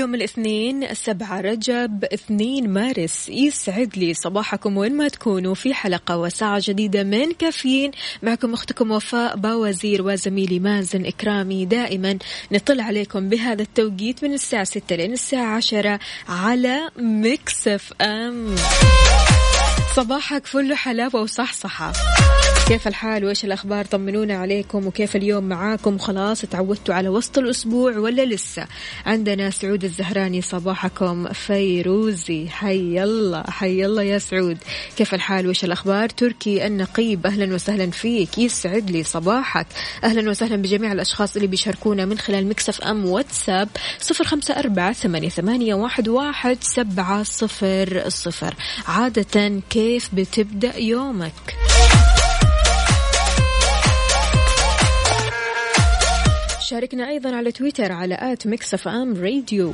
اليوم الاثنين سبعة رجب اثنين مارس. يسعد لي صباحكم وين ما تكونوا في حلقة وساعة جديدة من كافيين. معكم أختكم وفاء باوزير وزميلي مازن إكرامي. دائما نطلع عليكم بهذا التوقيت من الساعة ستة لين الساعة عشرة على مكسف أم. صباحك فل حلاوة وصحصحة. كيف الحال وإيش الأخبار؟ طمنونا عليكم وكيف اليوم معاكم؟ خلاص تعودتوا على وسط الأسبوع ولا لسه؟ عندنا سعود الزهراني صباحكم فيروزي. حي الله حي الله يا سعود. كيف الحال وإيش الأخبار؟ تركي النقيب أهلا وسهلا فيك. يسعد لي صباحك. أهلا وسهلا بجميع الأشخاص اللي بيشاركونا من خلال Mix FM واتساب صفر خمسة أربعة ثمانية, ثمانية واحد, واحد سبعة صفر صفر. عادة كيف بتبدأ يومك؟ شاركنا أيضا على تويتر على at Mix FM Radio.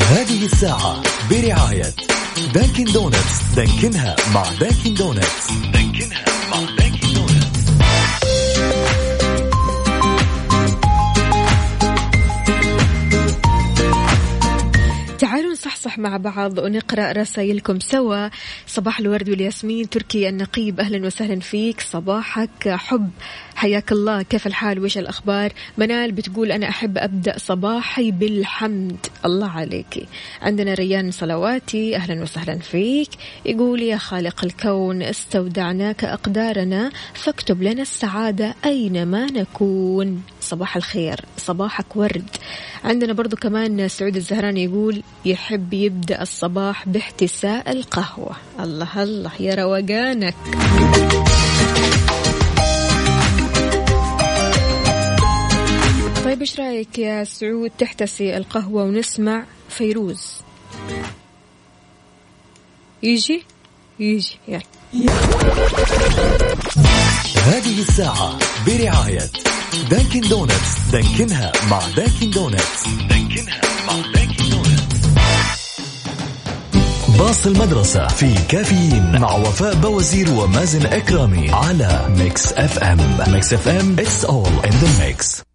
هذه الساعة برعاية Dunkin' Donuts Dunkin ها مع Dunkin' Donuts Dunkin ها. مع بعض ونقرأ رسائلكم سوا. صباح الورد والياسمين تركي النقيب أهلا وسهلا فيك. صباحك حب. حياك الله كيف الحال؟ وش الأخبار؟ منال بتقول أنا أحب أبدأ صباحي بالحمد. الله عليك. عندنا ريان صلواتي أهلا وسهلا فيك. يقول يا خالق الكون استودعناك أقدارنا فاكتب لنا السعادة أينما نكون. صباح الخير صباحك ورد. عندنا برضو كمان سعود الزهراني يقول يحب يبدأ الصباح باحتساء القهوة. الله الله يا روقانك. طيب إيش رأيك يا سعود؟ تحتسي القهوة ونسمع فيروز. يجي؟ يجي يلا. هذه الساعة برعاية Dunkin' Donuts. Dunkin ها مع Dunkin' Donuts. Dunkin ها مع Dunkin' Donuts. باص المدرسة في كافيين مع وفاء بوازير ومازن إكرامي على Mix FM. Mix FM it's all in the mix.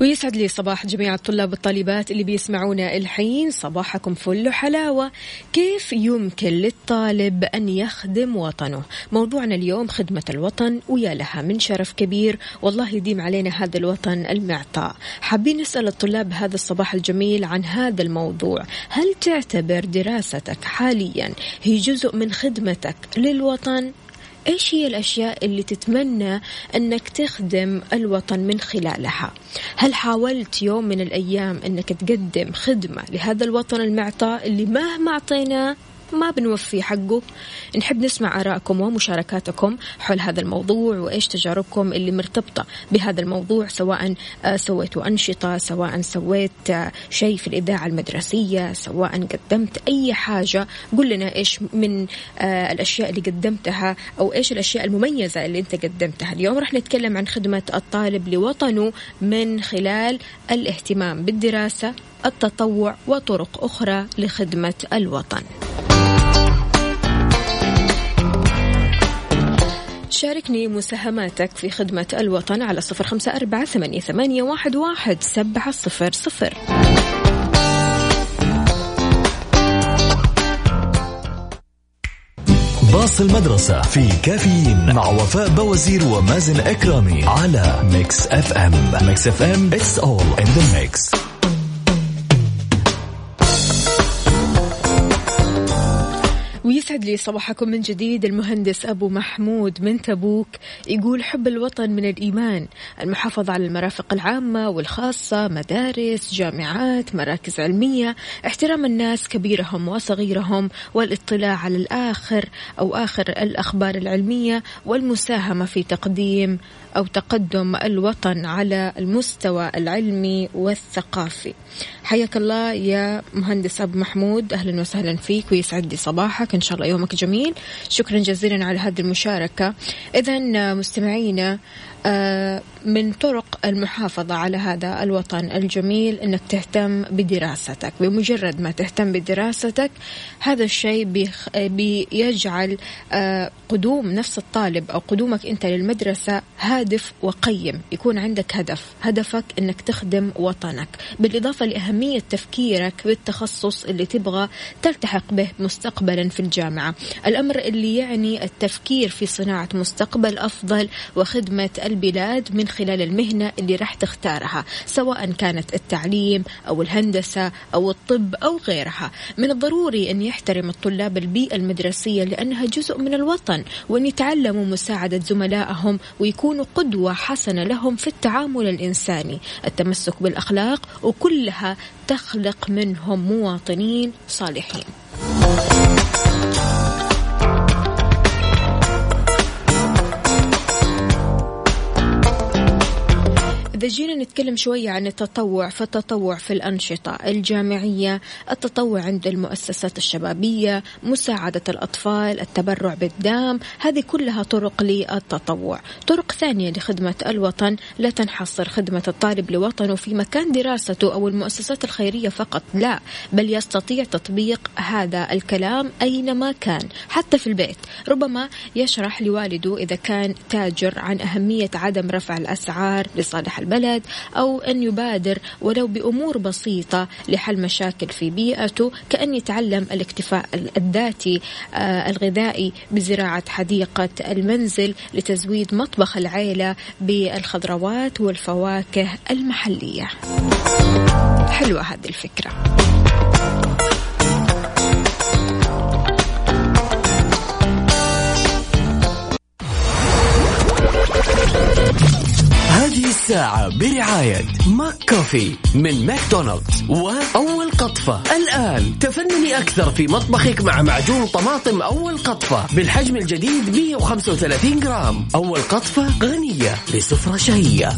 ويسعد لي صباح جميع الطلاب والطالبات اللي بيسمعونا الحين. صباحكم فل وحلاوة. كيف يمكن للطالب أن يخدم وطنه؟ موضوعنا اليوم خدمة الوطن ويا لها من شرف كبير. والله يديم علينا هذا الوطن المعطاء. حابين نسأل الطلاب هذا الصباح الجميل عن هذا الموضوع. هل تعتبر دراستك حاليا هي جزء من خدمتك للوطن؟ إيش هي الأشياء اللي تتمنى إنك تخدم الوطن من خلالها؟ هل حاولت يوم من الأيام إنك تقدم خدمة لهذا الوطن المعطاء اللي مهما أعطيناه ما بنوفي حقه. نحب نسمع آرائكم ومشاركاتكم حول هذا الموضوع وإيش تجاربكم اللي مرتبطة بهذا الموضوع سواء آه، سويتوا أنشطة سواء سويت آه، شيء في الإذاعة المدرسية سواء قدمت أي حاجة. قل لنا إيش من آه، الأشياء اللي قدمتها أو إيش الأشياء المميزة اللي أنت قدمتها. اليوم رح نتكلم عن خدمة الطالب لوطنه من خلال الاهتمام بالدراسة. التطوع وطرق أخرى لخدمة الوطن. شاركني مساهماتك في خدمة الوطن على صفر خمسة أربعة ثمانية, واحد, سبعة صفر صفر. باص المدرسة في كافيين مع وفاء بوازير ومازن إكرامي على Mix FM. Mix FM it's all in the mix. ويسعد لي صباحكم من جديد المهندس أبو محمود من تبوك. يقول حب الوطن من الإيمان المحافظة على المرافق العامة والخاصة مدارس جامعات مراكز علمية. احترام الناس كبيرهم وصغيرهم والاطلاع على الآخر أو آخر الأخبار العلمية والمساهمة في تقديم أو تقدم الوطن على المستوى العلمي والثقافي. حياك الله يا مهندس أبو محمود. أهلا وسهلا فيك ويسعد لي صباحك. إن شاء الله يومك جميل. شكرا جزيلا على هذه المشاركة. إذا مستمعينا آه، من طرق المحافظة على هذا الوطن الجميل أنك تهتم بدراستك. بمجرد ما تهتم بدراستك هذا الشيء بيخ... بيجعل آه، قدوم نفس الطالب أو قدومك أنت للمدرسة هادف وقيم. يكون عندك هدف. هدفك أنك تخدم وطنك. بالإضافة لأهمية تفكيرك بالتخصص اللي تبغى تلتحق به مستقبلا في الجامعة. الأمر اللي يعني التفكير في صناعة مستقبل أفضل وخدمة البلاد من خلال المهنة اللي راح تختارها سواء كانت التعليم أو الهندسة أو الطب أو غيرها. من الضروري أن يحترم الطلاب البيئة المدرسية لأنها جزء من الوطن وأن يتعلموا مساعدة زملائهم ويكونوا قدوة حسنة لهم في التعامل الإنساني. التمسك بالأخلاق وكلها تخلق منهم مواطنين صالحين. إذا جينا نتكلم شوية عن التطوع فالتطوع في الأنشطة الجامعية التطوع عند المؤسسات الشبابية مساعدة الأطفال التبرع بالدم هذه كلها طرق للتطوع. طرق ثانية لخدمة الوطن لا تنحصر خدمة الطالب لوطنه في مكان دراسته أو المؤسسات الخيرية فقط لا بل يستطيع تطبيق هذا الكلام أينما كان حتى في البيت. ربما يشرح لوالده إذا كان تاجر عن أهمية عدم رفع الأسعار لصالح البلد أو أن يبادر ولو بأمور بسيطة لحل مشاكل في بيئته كأن يتعلم الاكتفاء الذاتي آه، الغذائي بزراعة حديقة المنزل لتزويد مطبخ العيلة بالخضروات والفواكه المحلية. حلوة هذه الفكرة. هذه الساعة برعاية McCafé من ماكدونالدز. وأول قطفة. الآن تفنني أكثر في مطبخك مع معجون طماطم أول قطفة بالحجم الجديد 135 جرام. أول قطفة غنية لسفرة شهية.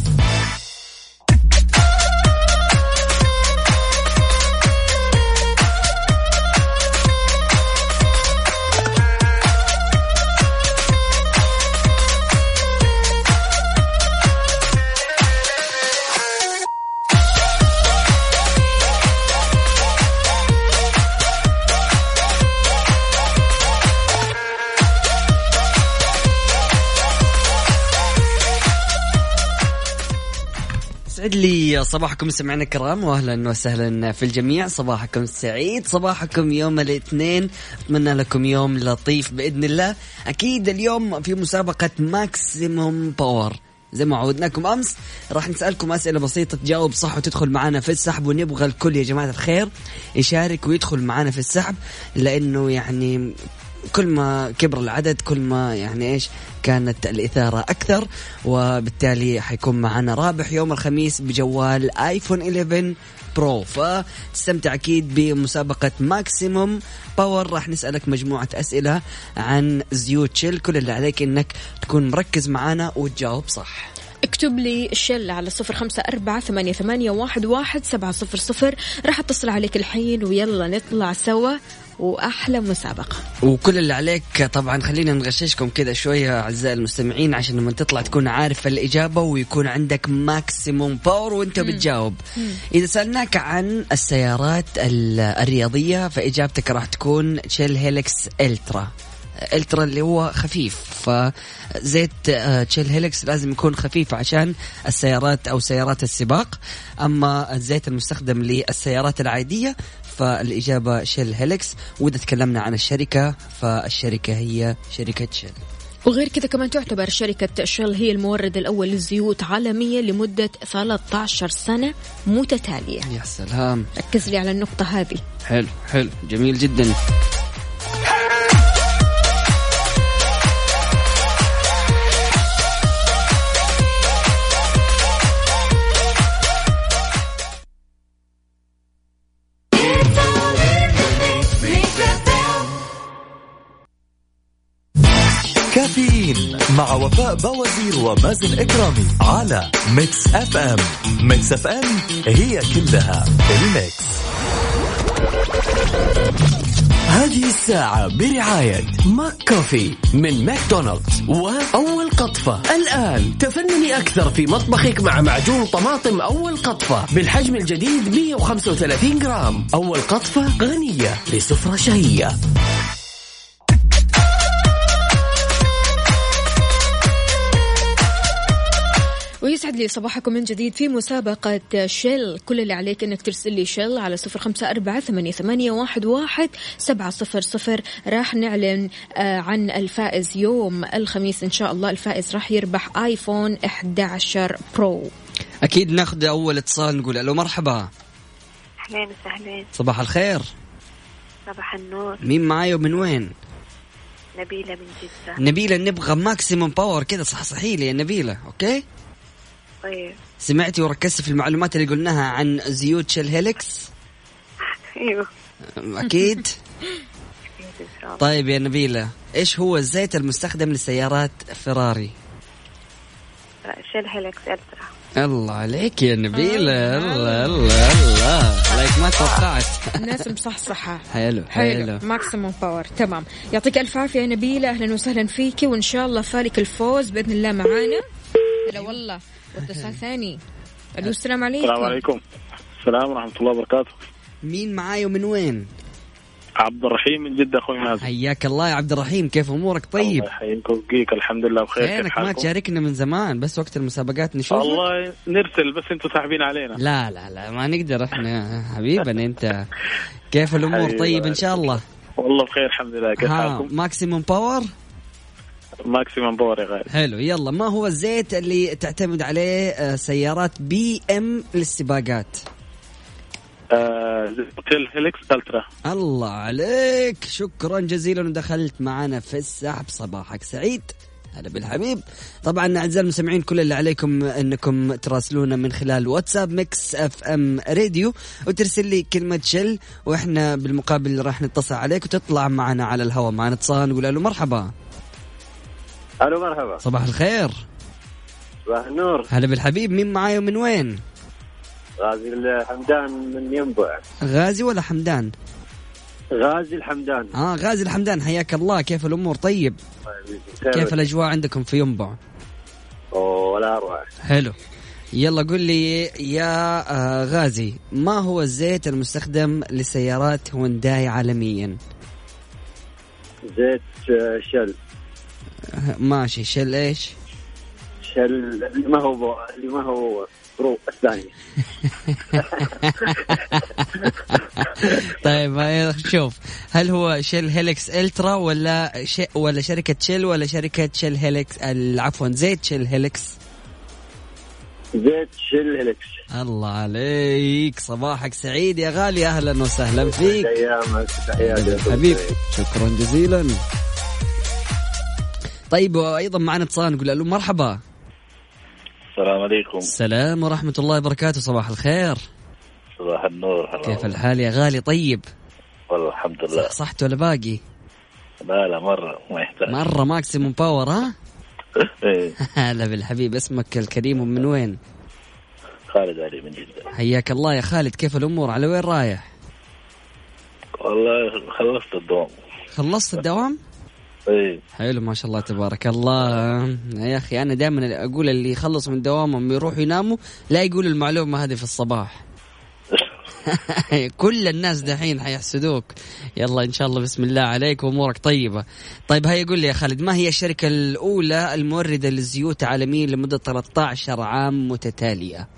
يسعد لي صباحكم مستمعينا الكرام واهلا وسهلا في الجميع. صباحكم سعيد صباحكم يوم الاثنين. أتمنى لكم يوم لطيف بإذن الله. أكيد اليوم في مسابقة maximum power زي ما عودناكم أمس راح نسألكم أسئلة بسيطة تجاوب صح وتدخل معنا في السحب ونبغى الكل يا جماعة الخير يشارك ويدخل معنا في السحب لأنه يعني كل ما كبر العدد كل ما يعني إيش كانت الإثارة أكثر وبالتالي حيكون معنا رابح يوم الخميس بجوال iPhone 11 Pro. فتستمتع أكيد بمسابقة maximum. power راح نسألك مجموعة أسئلة عن زيوت Shell. كل اللي عليك إنك تكون مركز معنا وتجاوب صح. اكتب لي ال Shell على صفر خمسة أربعة ثمانية, ثمانية واحد, واحد سبعة صفر صفر. راح أتصل عليك الحين ويلا نطلع سوا. وأحلى مسابقة. وكل اللي عليك طبعا خلينا نغششكم كذا شوية أعزائي المستمعين عشان لما تطلع تكون عارف الإجابة ويكون عندك maximum power وأنت بتجاوب. إذا سألناك عن السيارات ال- الرياضية فإجابتك راح تكون Shell Helix Ultra Ultra اللي هو خفيف. فزيت آه، Shell Helix لازم يكون خفيف عشان السيارات أو سيارات السباق. أما الزيت المستخدم للسيارات العادية فالإجابة شيل هيلكس وإذا تكلمنا عن الشركة فالشركة هي شركة شيل. وغير كذا كمان تعتبر شركة شيل هي المورد الأول للزيوت عالميا لمدة 13 سنة متتالية. يا سلام. ركز لي على النقطة هذه. حلو حلو. جميل جدا. مع وفاء بوازير ومازن إكرامي على Mix FM. Mix FM it's all in the mix. هذه الساعة برعاية McCafé من ماكدونالدز وأول قطفة. الآن تفنني أكثر في مطبخك مع معجون طماطم أول قطفة بالحجم الجديد 135 جرام. أول قطفة غنية لسفرة شهية. ويسعد لي صباحكم من جديد في مسابقة Shell. كل اللي عليك إنك ترسل لي Shell على صفر خمسة أربعة ثمانية, ثمانية واحد, واحد سبعة صفر صفر. راح نعلن آه عن الفائز يوم الخميس. إن شاء الله الفائز راح يربح iPhone 11 Pro. أكيد ناخذ أول اتصال نقول ألو مرحبا. أهلين وسهلين. صباح الخير. صباح النور. مين معاي ومن وين؟ نبيلة من جدة. نبيلة نبغى maximum power كذا صح صحي لي يا نبيلة okay؟ طيب. سمعتي وركزتي في المعلومات اللي قلناها عن زيوت Shell Helix أيوه. أكيد. إن شاء الله. طيب يا نبيلة إيش هو الزيت المستخدم لسيارات Ferrari؟ Shell Helix Ultra. الله عليك يا نبيلة الله. الله الله عليك ما توقعت. الناس مصحصحة. حلو حلو. maximum power تمام. يعطيك ألف عافية يا نبيلة أهلا وسهلا فيكي وإن شاء الله فالك الفوز بإذن الله معانا. هلا والله واتصال ثاني. ألو السلام عليكم. السلام عليكم. السلام ورحمة الله وبركاته. مين معاي ومن وين؟ عبد الرحيم من جدة أخوي مازن حياك الله يا عبد الرحيم كيف أمورك؟ طيب. الله يحييك ويبقيك الحمد لله بخير. كيف فينك؟ ما؟ تشاركنا من زمان بس وقت المسابقات نشوفك. والله نرسل بس أنتم ساحبين علينا. لا لا لا ما نقدر إحنا حبيبا انت. كيف الأمور؟ طيب إن شاء الله. والله بخير الحمد لله. كيف حالكم؟ maximum power maximum power يا غالي حلو يلا ما هو الزيت اللي تعتمد عليه آه، سيارات BM للسباقات؟ آه زيت Shell Helix Ultra. الله عليك شكرا جزيلا ودخلت معنا في السحب صباحك سعيد هلا بالحبيب. طبعا أعزائي المستمعين كل اللي عليكم إنكم تراسلونا من خلال WhatsApp Mix FM Radio وترسل لي كلمة Shell وإحنا بالمقابل راح نتصل عليك وتطلع معنا على الهواء. معنا اتصال نقول له مرحبا. ألو مرحبا. صباح الخير. صباح النور. هلا بالحبيب مين معاي ومن وين؟ غازي الحمدان من ينبع. غازي ولا حمدان؟ غازي الحمدان. آه غازي الحمدان حياك الله. كيف الأمور؟ طيب. كيف الأجواء عندكم في ينبع؟ أوه ولا اروع حلو. يلا قل لي يا آه، غازي ما هو الزيت المستخدم لسيارات هونداي عالميا؟ زيت آه، Shell ماشي Shell إيش؟ Shell اللي ما هو. اللي ما هو Pro الثاني. طيب آه، شوف هل هو Shell Helix Ultra ولا ش... ولا شركة Shell ولا شركة Shell Helix عفوا زيت شيل هيلكس زيت شل هيلكس الله عليك صباحك سعيد يا غالي أهلا وسهلا فيك. ايامك تحياتي حبيب شكرا جزيلا. طيب وأيضا معنا اتصال نقول له مرحبا. السلام عليكم. السلام ورحمة الله وبركاته صباح الخير. صباح النور هلا كيف الحال يا غالي؟ طيب. والله الحمد لله. صح صحت ولا باقي؟ لا لا مرة ما يحتاج. مرة Maximum Power ها؟ إيه، هلا بالحبيب اسمك الكريم ومن وين؟ خالد علي من جدة. حياك الله يا خالد كيف الأمور؟ على وين رايح؟ والله خلصت الدوام. خلصت الدوام؟ إيه. حلو ما شاء الله تبارك الله. يا أخي أنا دائما أقول اللي يخلص من دوامهم يروح يناموا لا يقول المعلومة هذه في الصباح. كل الناس دحين حيحسدوك. يلا إن شاء الله بسم الله عليك وأمورك طيبة. طيب هيا قول لي يا خالد ما هي الشركة الأولى الموردة للزيوت عالميا لمدة 13 عام متتالية؟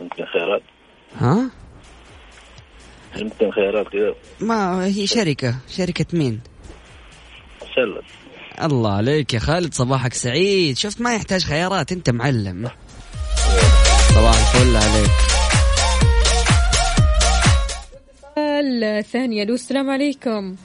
يمكن خيارات ها؟ يمكن خيارات كذا ما هي شركة؟ شركة مين؟ سلم الله عليك يا خالد صباحك سعيد. شفت ما يحتاج خيارات أنت معلم. صباح الفل عليك. الثانية ألو السلام عليكم.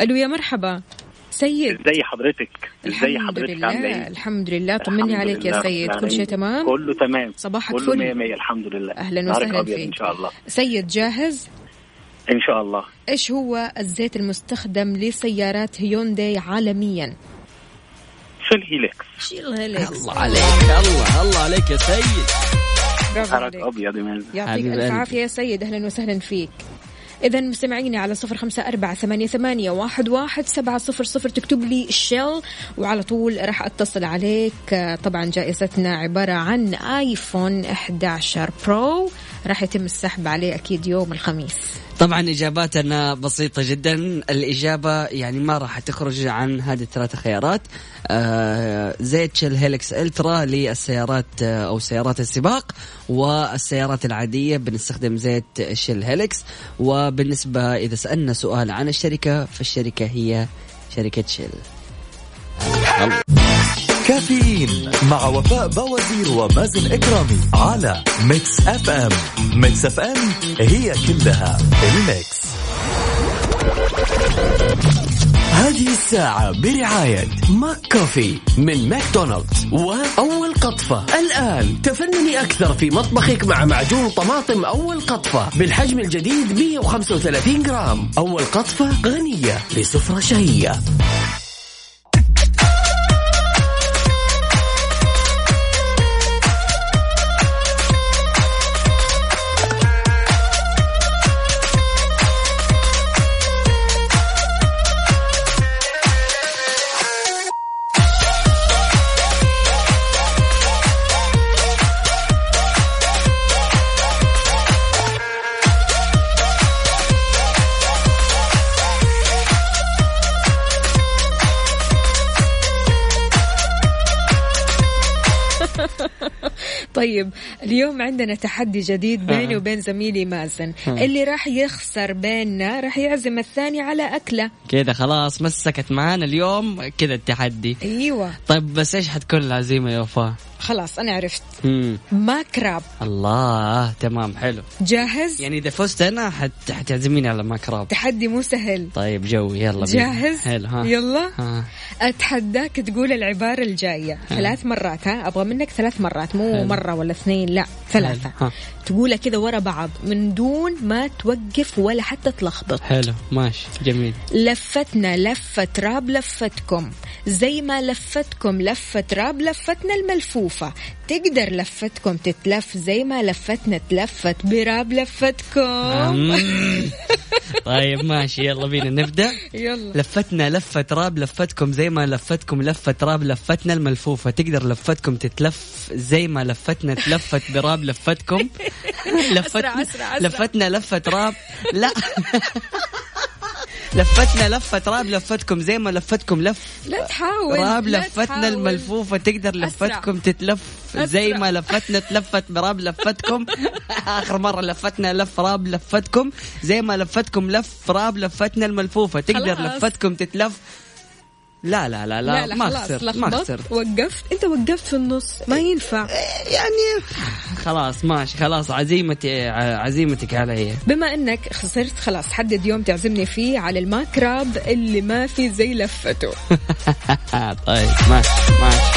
ألو يا مرحبا. سيد. ازي حضرتك؟ ازي الحمد حضرتك؟ عامله لله إيه؟ الحمد لله. طمني الحمد عليك يا. سيد. كل شيء تمام؟ كله تمام. صباحك كله فل. 100 100 الحمد لله. أهلا وسهلا فيك إن شاء الله. سيد جاهز؟ إن شاء الله. إيش هو الزيت المستخدم لسيارات هيونداي عالميا؟ شيل هيلكس Shell Helix الله عليك الله الله عليك يا سيد. برافو حرك عليك. أبيض يعطيك قلبي. عافية يا سيد. أهلا وسهلا فيك. إذا مستمعيني على صفر خمسة أربعة ثمانية, ثمانية واحد, واحد سبعة صفر صفر. تكتب لي ال Shell وعلى طول راح أتصل عليك. طبعا جائزتنا عبارة عن iPhone 11 Pro راح يتم السحب عليه أكيد يوم الخميس. طبعا إجاباتنا بسيطة جدا. الإجابة يعني ما راح تخرج عن هذه الثلاث خيارات. آه زيت Shell Helix Ultra للسيارات آه أو سيارات السباق والسيارات العادية بنستخدم زيت Shell Helix وبالنسبة إذا سألنا سؤال عن الشركة فالشركة هي شركة Shell. كافيين مع وفاء بوازير ومازن إكرامي على Mix FM. Mix FM هي كلها ال Mix. هذه الساعة برعاية Mac Coffee من ماكدونالدز. وأول قطفة. الآن تفنني أكثر في مطبخك مع معجون طماطم أول قطفة بالحجم الجديد 135 جرام. أول قطفة غنية لسفرة شهية. طيب اليوم عندنا تحدي جديد بيني وبين زميلي مازن. اللي راح يخسر بيننا راح يعزم الثاني على أكلة. كذا خلاص مسكت معانا اليوم كذا التحدي. أيوة. طيب بس إيش حتكون العزيمة يا وفاء؟ خلاص أنا عرفت. مم. ما كراب. الله تمام حلو. جاهز؟ يعني إذا فزت أنا حت... حتعزميني على ماكراب تحدي مو سهل. طيب جوي يلا بينا. جاهز؟ حلو ها. يلا. ها. أتحداك تقول العبارة الجاية. ثلاث مرات ها؟ أبغى منك ثلاث مرات مو حلو. مرة ولا اثنين لا حلو. ها. تقولها كذا ورا بعض من دون ما توقف ولا حتى تلخبط. حلو ماشي جميل. لفتنا لفة راب لفتكم. زي ما لفتكم لفة راب لفتنا الملفوفة تقدر لفتكم تتلف زي ما لفتنا تلفت براب لفتكم. طيب ماشي يلا بينا نبدأ. يلا. لفتنا لفة راب لفتكم زي ما لفتكم لفة راب لفتنا الملفوفة. تقدر لفتكم تتلف زي ما لفتنا تلفت براب لفتكم؟ لفت أسرع، أسرع، أسرع. لفتنا لفة راب. لا. لفتنا لفة راب لفتكم زي ما لفتكم لف لا تحاول راب لا لفتنا تحاول. الملفوفة تقدر أسرع. لفتكم تتلف زي أسرع. ما لفتنا تلفت براب لفتكم آخر مرة لفتنا لف راب لفتكم زي ما لفتكم لف راب لفتنا الملفوفة تقدر خلاص. لفتكم تتلف لا لا لا لا, لا لا ما خسرت ما خسرت. وقفت. انت وقفت في النص. ما ينفع. يعني خلاص ماشي خلاص عزيمتي عزيمتك علي. بما انك خسرت خلاص حدد يوم تعزمني فيه على الماكراب اللي ما في زي لفته. طيب ماشي ماشي.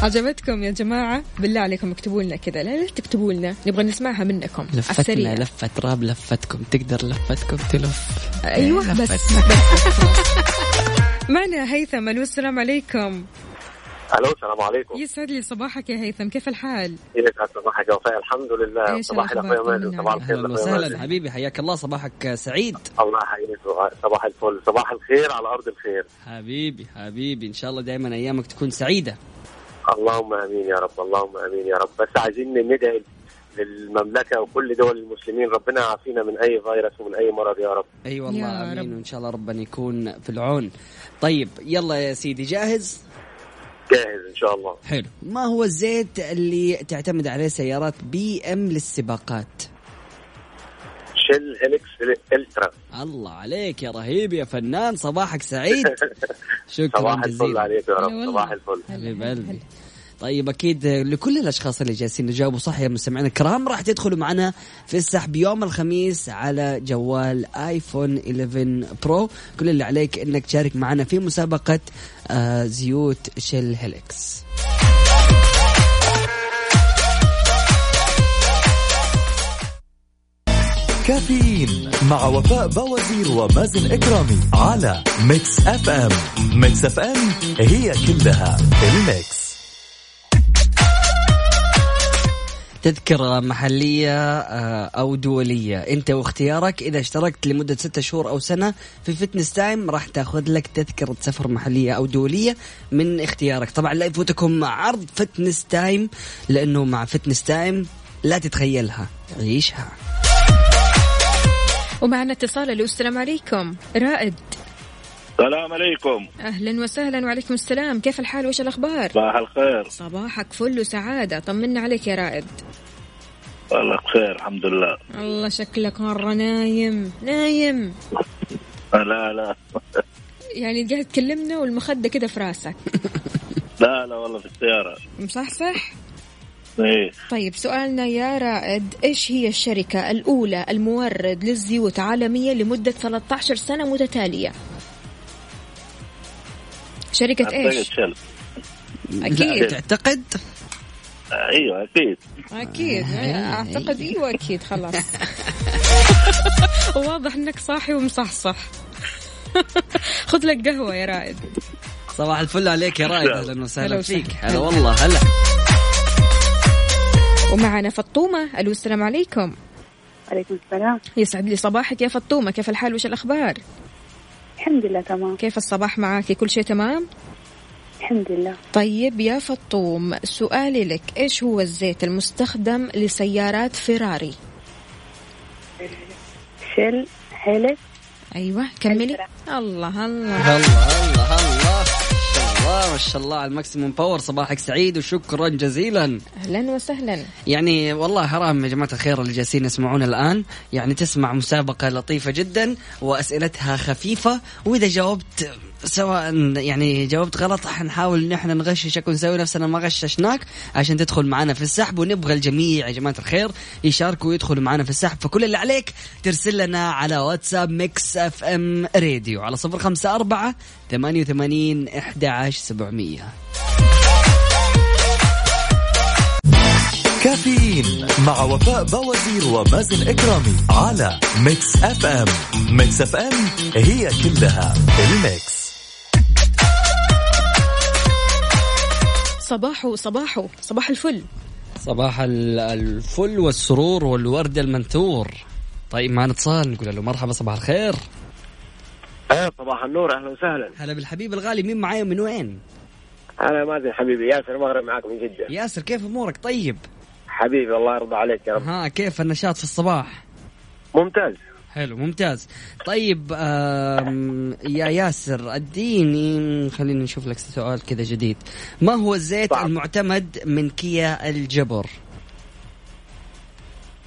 عجبتكم يا جماعة؟ بالله عليكم اكتبوا لنا كذا. لا لا تكتبوا لنا. نبغى نسمعها منكم. لفتنا لفة راب لفتكم. تقدر لفتكم تلف. أيوه بس, لفتنا. بس معنا هيثم. ألو السلام عليكم. ألو السلام عليكم. يسعد لي صباحك يا هيثم. كيف الحال؟ كيفك صباحك؟ يا وفاء الحمد لله. صباح؟ الاخويا مازن. صباح. الخير. أهلا وسهلا. حبيبي حياك الله. صباحك سعيد؟ الله يحييك. صباح الفل. صباح الخير على أرض الخير. حبيبي حبيبي. إن شاء الله دائما أيامك تكون سعيدة. اللهم آمين يا رب اللهم آمين يا رب. بس عايزين ندعي للمملكة وكل دول المسلمين ربنا يعافينا من أي فيروس ومن أي مرض يا رب. اي يا والله آمين. رب. وإن شاء الله ربنا يكون في العون. طيب يلا يا سيدي جاهز؟ جاهز إن شاء الله. حلو. ما هو الزيت اللي تعتمد عليه سيارات BM للسباقات؟ Shell Helix Ultra. الله عليك يا رهيب يا فنان صباحك سعيد. شكرا صباح الفل عليك يا رب. صباح الفل. حبيب قلبي. طيب أكيد لكل الأشخاص اللي جالسين يجاوبوا صح يا مستمعينا الكرام راح تدخلوا معنا في السحب يوم الخميس على جوال آيفون 11 برو. كل اللي عليك إنك تشارك معنا في مسابقة آه، زيوت شيل هيلكس كافيين مع وفاء بوازير ومازن إكرامي على Mix FM. ميكس أف أم هي كلها ال Mix. تذكرة محلية آه، أو دولية. أنت واختيارك إذا اشتركت لمدة ستة شهور أو سنة في Fitness Time راح تأخذ لك تذكرة سفر محلية أو دولية من اختيارك. طبعا لا يفوتكم عرض Fitness Time لأنه مع Fitness Time لا تتخيلها عيشها. ومعنا اتصال ألو السلام عليكم. رائد. السلام عليكم. أهلا وسهلا وعليكم السلام. كيف الحال؟ وش الأخبار؟ صباح الخير. صباحك فل وسعادة. طمنا عليك يا رائد. والله بخير الحمد لله. الله شكلك مرة نايم. نايم. لا لا. يعني قاعد تكلمنا والمخدة كده في راسك. لا لا والله في السيارة. مصحصح إيه. طيب سؤالنا يا رائد إيش هي الشركة الأولى المورد للزيوت عالميا لمدة 13 سنة متتالية؟ شركة إيش؟ شل أكيد. تعتقد؟ أيوه أكيد. أكيد. أعتقد أيوة أكيد خلاص. واضح إنك صاحي ومصحصح. خذ لك قهوة يا رائد. صباح الفل عليك يا رائد. هلا أهلا هلا وسهلا. فيك. هلا. والله هلا. ومعنا فطومة. ألو السلام عليكم. عليكم السلام. يسعد لي صباحك يا فطومة. كيف الحال؟ وش الأخبار؟ الحمد لله تمام. كيف الصباح معك كل شيء تمام؟ الحمد لله. طيب يا فطوم سؤالي لك إيش هو الزيت المستخدم لسيارات فيراري؟ Shell Helix أيوه كملي. الله الله. الله الله الله. الله ما شاء الله على ال Maximum Power. صباحك سعيد وشكرا جزيلا. أهلا وسهلا. يعني والله حرام يا جماعة الخير اللي جالسين يسمعونا الآن. يعني تسمع مسابقة لطيفة جدا وأسئلتها خفيفة. وإذا جاوبت سواء يعني جاوبت غلط حنحاول ان إحنا نغششك ونسوي نفسنا ما غششناك عشان تدخل معنا في السحب ونبغى الجميع يا جماعة الخير يشاركوا ويدخلوا معنا في السحب. فكل اللي عليك ترسل لنا على واتساب Mix FM Radio على صفر خمسة أربعة ثمانية وثمانين أحد عشر سبعمية. كافيين مع وفاء بوازير ومازن إكرامي على Mix FM. Mix FM هي كلها ال Mix. صباحو صباحو صباح الفل. صباح ال- الفل والسرور والورد المنثور. طيب معنا اتصال نقول له مرحبا صباح الخير. إيه صباح النور أهلا وسهلا. هلا بالحبيب الغالي مين معايا من وين؟ أنا مازن حبيبي ياسر المغرب معاك من جدة. ياسر كيف أمورك؟ طيب. حبيبي الله يرضى عليك يا رب. ها كيف النشاط في الصباح؟ ممتاز. حلو ممتاز. طيب يا ياسر اديني خليني نشوف لك سؤال كذا جديد. ما هو الزيت طبعا. المعتمد من كيا الجبر؟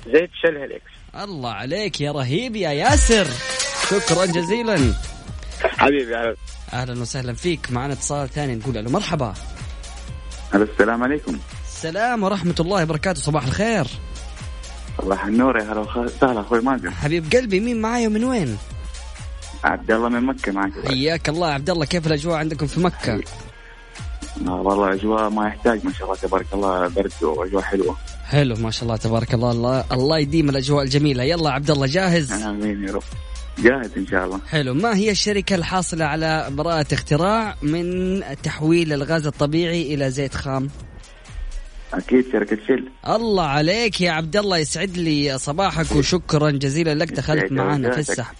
زيت شل هيلكس الله عليك يا رهيب يا ياسر. شكرا جزيلا. حبيبي أهلا. أهلا وسهلا فيك. معنا اتصال ثاني نقول له مرحبا. السلام عليكم. السلام ورحمة الله وبركاته. صباح الخير. صباح النور يا هلا وسهلا أخوي مازن حبيب قلبي مين معاي ومن وين؟ عبد الله من مكة معك حياك الله عبد الله كيف الأجواء عندكم في مكة؟ آه والله اجواء ما يحتاج ما شاء الله تبارك الله برد وأجواء حلوة حلو ما شاء الله تبارك الله الله, الله يديم الأجواء الجميلة يلا عبد الله جاهز؟ آمين يا رب جاهز إن شاء الله حلو ما هي الشركة الحاصلة على براءة اختراع من تحويل الغاز الطبيعي إلى زيت خام؟ أكيد شركه شل الله عليك يا عبد الله يسعد لي صباحك وشكرا جزيلا لك دخلت معنا في. السحب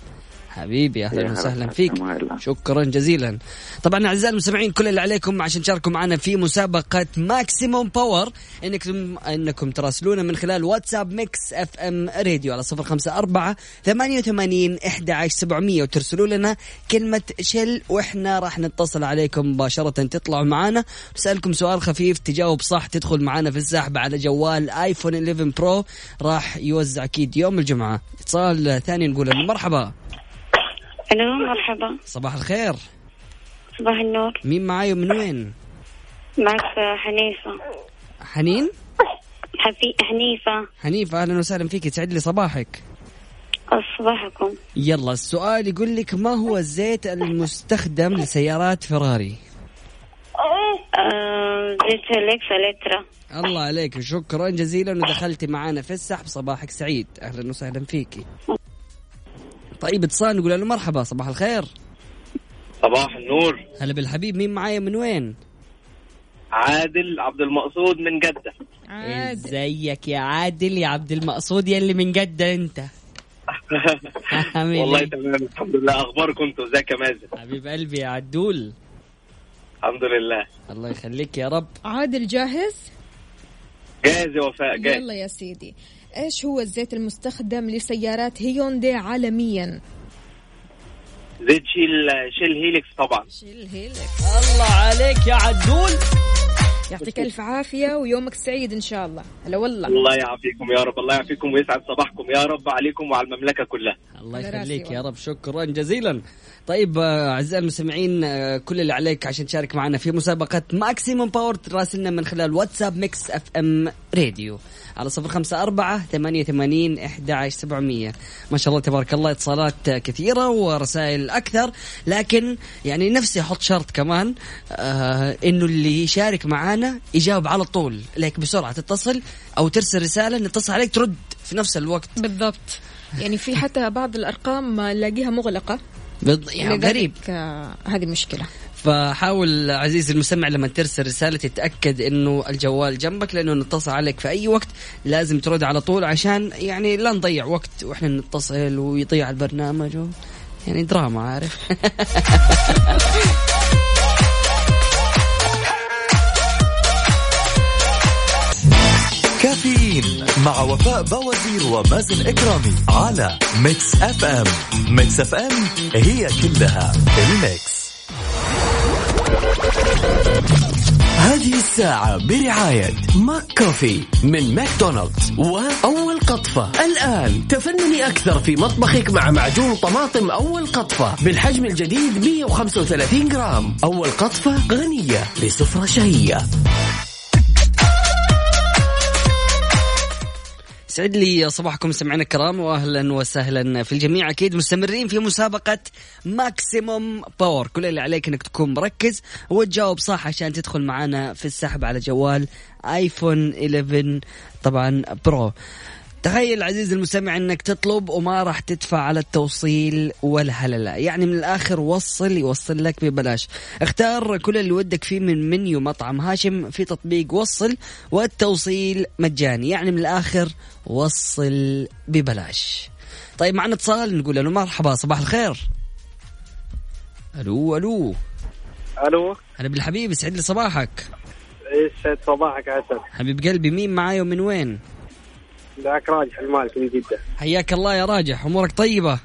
حبيبي أهلا هلا وسهلا فيك. شكرا جزيلا. طبعا أعزائي المستمعين كل اللي عليكم عشان تشاركوا معنا في مسابقة Maximum Power انكم إنكم تراسلونا من خلال واتساب Mix FM Radio على صفر خمسة أربعة ثمانية وثمانين إحدى عشر سبعمية وترسلوا لنا كلمة Shell وإحنا راح نتصل عليكم مباشرة. تطلعوا معنا. نسألكم سؤال خفيف تجاوب صح تدخل معنا في السحب على جوال iPhone 11 Pro راح يوزع أكيد يوم الجمعة. اتصال ثاني نقول مرحبا. ألو مرحبا. صباح الخير. صباح النور. مين معاي ومن وين؟ معك حنيفة. حنين؟ حفي حنيفة. حنيفة أهلا وسهلا فيك. يسعد لي صباحك. صباحكم. يلا السؤال يقول لك ما هو الزيت المستخدم لسيارات فيراري؟ آه زيت الله عليك شكرا جزيلا ودخلتي معنا في السحب. صباحك سعيد. أهلا وسهلا فيكي طيب اتصال نقول له مرحبا صباح الخير. صباح النور. هلا بالحبيب مين معايا من وين؟ عادل عبد المقصود من جدة. إزيك يا عادل؟ يا عبد المقصود يلي من جدة أنت. والله؟ تمام الحمد لله. أخباركم أنتوا؟ إزيك يا مازن؟ حبيب قلبي يا عدول. الحمد لله. الله يخليك يا رب. عادل جاهز؟ جاهز يا وفاء جاهز. يلا يا سيدي. إيش هو الزيت المستخدم لسيارات هيوندي عالميا؟ زيت شيل شيل هيليكس طبعا. شيل هيلك الله عليك يا عدول. يعطيك ألف عافية ويومك سعيد إن شاء الله. هلا والله. الله يعافيكم يا رب. الله يعافيكم ويسعد صباحكم يا رب عليكم وعلى المملكة كلها. الله يخليك يا. رب. شكرا جزيلا. طيب آه، أعزائي المستمعين آه، كل اللي عليك عشان تشارك معنا في مسابقة Maximum Power تراسلنا من خلال واتساب Mix FM Radio على صفر خمسة أربعة ثمانية ثمانين إحدى سبعمية. ما شاء الله تبارك الله اتصالات كثيرة ورسائل أكثر. لكن يعني نفسي أحط شرط كمان آه إنه اللي يشارك معنا يجاوب على طول لك بسرعة تتصل أو ترسل رسالة نتصل عليك ترد في نفس الوقت. بالضبط. يعني في حتى بعض الأرقام نلاقيها مغلقة. بض... يعني غريب. آه، هذه مشكلة. فحاول عزيزي المستمع لما ترسل رسالة تتأكد إنه الجوال جنبك لأنه نتصل عليك في أي وقت لازم ترد على طول عشان يعني لا نضيع وقت وإحنا نتصل ويضيع البرنامج و... يعني دراما عارف؟ كافيين مع وفاء بوازير ومازن إكرامي على Mix FM. Mix FM هي كلها ال Mix. هذه الساعة برعاية Mac Coffee من ماكدونالدز. وأول قطفة. الآن تفنني أكثر في مطبخك مع معجون طماطم أول قطفة بالحجم الجديد 135 جرام. أول قطفة غنية لسفرة شهية. سعد لي صباحكم سمعنا الكرام واهلا وسهلا في الجميع. أكيد مستمرين في مسابقة Maximum Power كل اللي عليك إنك تكون مركز وتجاوب صح عشان تدخل معنا في السحب على جوال iPhone 11 طبعا Pro تخيل عزيزي المستمع انك تطلب وما راح تدفع على التوصيل ولا هللة يعني من الآخر وصل يوصل لك ببلاش. اختار كل اللي ودك فيه من منيو مطعم. هاشم في تطبيق وصل والتوصيل مجاني. يعني من الآخر وصل ببلاش. طيب معنا اتصال نقول له مرحبا صباح الخير. ألو ألو. ألو. هلا بالحبيب يسعد لي صباحك. يسعد صباحك عسل. حبيب قلبي مين معاي ومن وين؟ ذاك راجح المالك من جدة. حياك الله يا راجح أمورك طيبة؟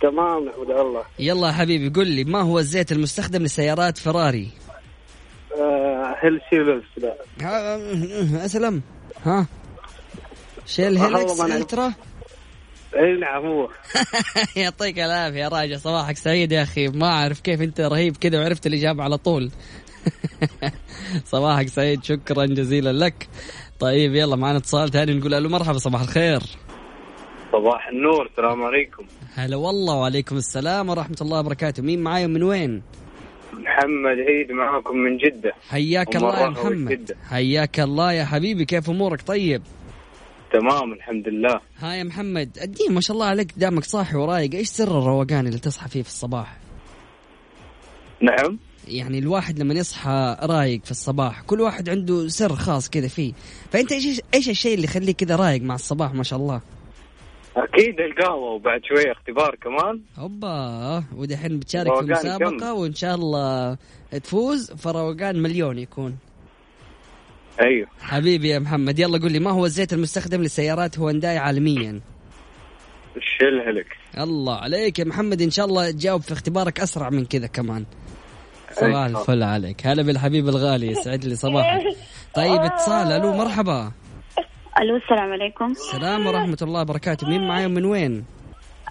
تمام نحمد الله. يلا حبيبي قل لي ما هو الزيت المستخدم لسيارات فراري؟ آه Helix لا. ها أسلم. ها؟ Shell والله Helix Ultra؟ إي نعم هو. يعطيك العافية يا راجع صباحك سعيد يا أخي. ما أعرف كيف أنت رهيب كذا وعرفت الإجابة على طول. صباحك سعيد شكرا جزيلا لك. طيب يلا معنا اتصال ثاني نقول ألو مرحبا صباح الخير. صباح النور السلام عليكم. هلا والله وعليكم السلام ورحمة الله وبركاته. مين معاي ومن وين؟ محمد عيد معاكم من جدة. حياك الله يا محمد. حياك الله يا حبيبي كيف أمورك؟ طيب. تمام الحمد لله. ها يا محمد الدين ما شاء الله عليك دامك صاحي ورايق إيش سر الروقان اللي تصحى فيه في الصباح؟ نعم. يعني الواحد لما يصحى رايق في الصباح كل واحد عنده سر خاص كذا فيه. فأنت إيش إيش الشيء اللي يخليك كذا رايق مع الصباح ما شاء الله؟ أكيد القهوة وبعد شوية اختبار كمان. هوبا. ودحين بتشارك في روقان المسابقة كم. وإن شاء الله تفوز. فروقان مليون يكون. أيوه. حبيبي يا محمد يلا قول لي ما هو الزيت المستخدم لسيارات هونداي عالميا؟ الشيل هيلكس الله عليك يا محمد إن شاء الله تجاوب في اختبارك أسرع من كذا كمان. صباح. الفل عليك. هلا بالحبيب الغالي يسعد لي صباحك. طيب اتصال. ألو مرحبا. ألو السلام عليكم. السلام ورحمة الله وبركاته. مين معاي ومن وين؟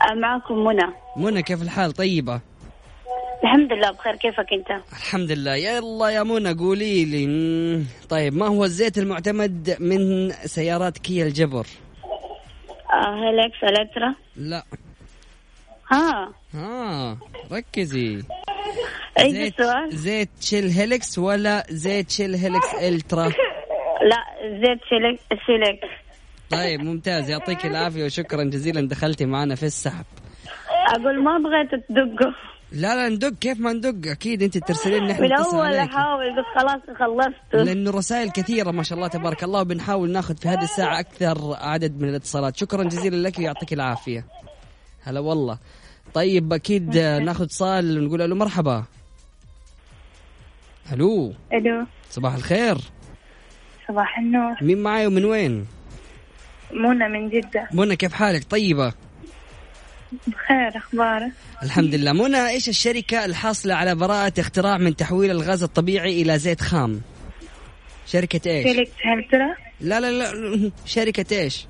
آه، معكم منى. منى كيف الحال؟ طيبة. الحمد لله بخير. كيفك أنت؟ الحمد لله. يلا يا منى قولي لي. طيب ما هو الزيت المعتمد من سيارات كيا الجبر؟ آه Helix Ultra. لا. ها ها ركزي. عيد السؤال زيت Shell Helix ولا زيت Shell Helix Ultra؟ لا زيت شيلك شيلك طيب ممتاز. يعطيك العافية وشكرا جزيلا دخلتي معنا في السحب. أقول ما بغيت تدقوا لا لا ندق. كيف ما ندق؟ أكيد أنت ترسلين نحن من نتصل أول عليك احاول بس خلاص خلصت. لأنه رسائل كثيرة ما شاء الله تبارك الله وبنحاول ناخذ في هذه الساعة أكثر عدد من الاتصالات. شكرا جزيلا لك ويعطيك العافية. هلا والله. طيب أكيد ناخذ اتصال ونقول له مرحبا. ألو. ألو. صباح الخير. صباح النور. مين معاي ومن وين؟ منى من جدة. منى كيف حالك؟ طيبة. بخير أخبارك؟ الحمد لله. منى إيش الشركة الحاصلة على براءة اختراع من تحويل الغاز الطبيعي إلى زيت خام؟ شركة إيش؟ شركة هلترا؟ لا لا لا. شركة إيش؟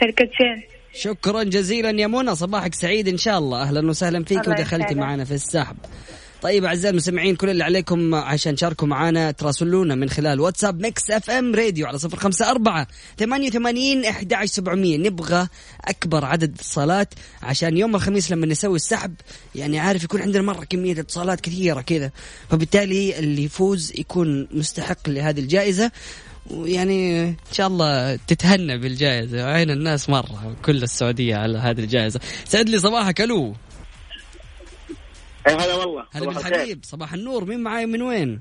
شركة شيل. شكرا جزيلا يا منى. صباحك سعيد إن شاء الله. أهلا وسهلا فيك ودخلتي. معنا في السحب. طيب أعزائي المستمعين كل اللي عليكم عشان تشاركوا معنا تراسلونا من خلال واتساب Mix FM Radio على صفر خمسة أربعة ثمانية وثمانين أحد سبعمية. نبغى أكبر عدد اتصالات عشان يوم الخميس لما نسوي السحب يعني عارف يكون عندنا مرة كمية اتصالات كثيرة كذا. فبالتالي اللي يفوز يكون مستحق لهذه الجائزة. ويعني إن شاء الله تتهنى بالجائزة. عين الناس مرة كل السعودية على هذه الجائزة. سعد لي صباحك ألو. هلا والله. هلا. بالحبيب. صباح النور. مين معاي من وين؟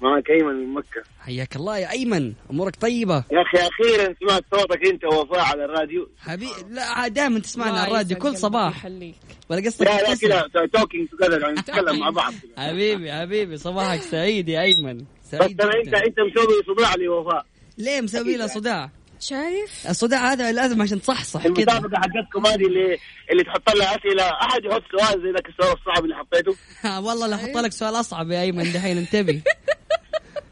معك أيمن من مكة. حياك الله يا أيمن. أمورك طيبة؟ يا أخي أخيرا سمعت صوتك أنت ووفاء على الراديو. حبيبي لا دائما تسمعنا على الراديو. كل صباح. يخليك ولا قصدك لا لا؟ كذا توكينج توجذر يعني نتكلم مع بعض. حبيبي حبيبي صباحك سعيد يا أيمن. بس سعيد أنا انت جداً. انت مسوي صداع لي وفاء. ليه مسوي له صداع؟ شايف؟ الصداع هذا لازم عشان تصحصح كذا المسابقه حقتكم هذه اللي اللي تحط لها أسئلة. أحد يحط سؤال زي ذاك السؤال الصعب اللي حطيته؟ والله لا أحط لك سؤال أصعب يا أيمن دحين انتبه.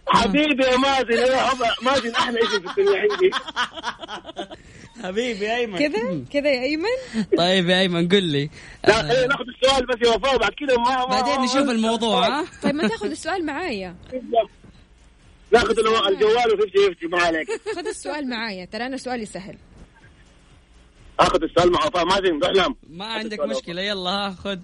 حبيبي يا مازن. يا أبا- مازن أحلى اسم في الدنيا عندي. حبيبي يا أيمن. كذا؟ كذا يا أيمن؟ طيب يا أيمن قل لي. لا خلينا ناخذ السؤال بس يا وفاء بعد كذا ما ما- بعدين نشوف الموضوع ها طيب ما تاخذ السؤال معايا. ناخذ الجوال و50 50 ما عليك. خذ السؤال معايا ترى أنا سؤالي سهل. آخذ السؤال مع مازن احلم ما عندك مشكلة يلا ها خذ.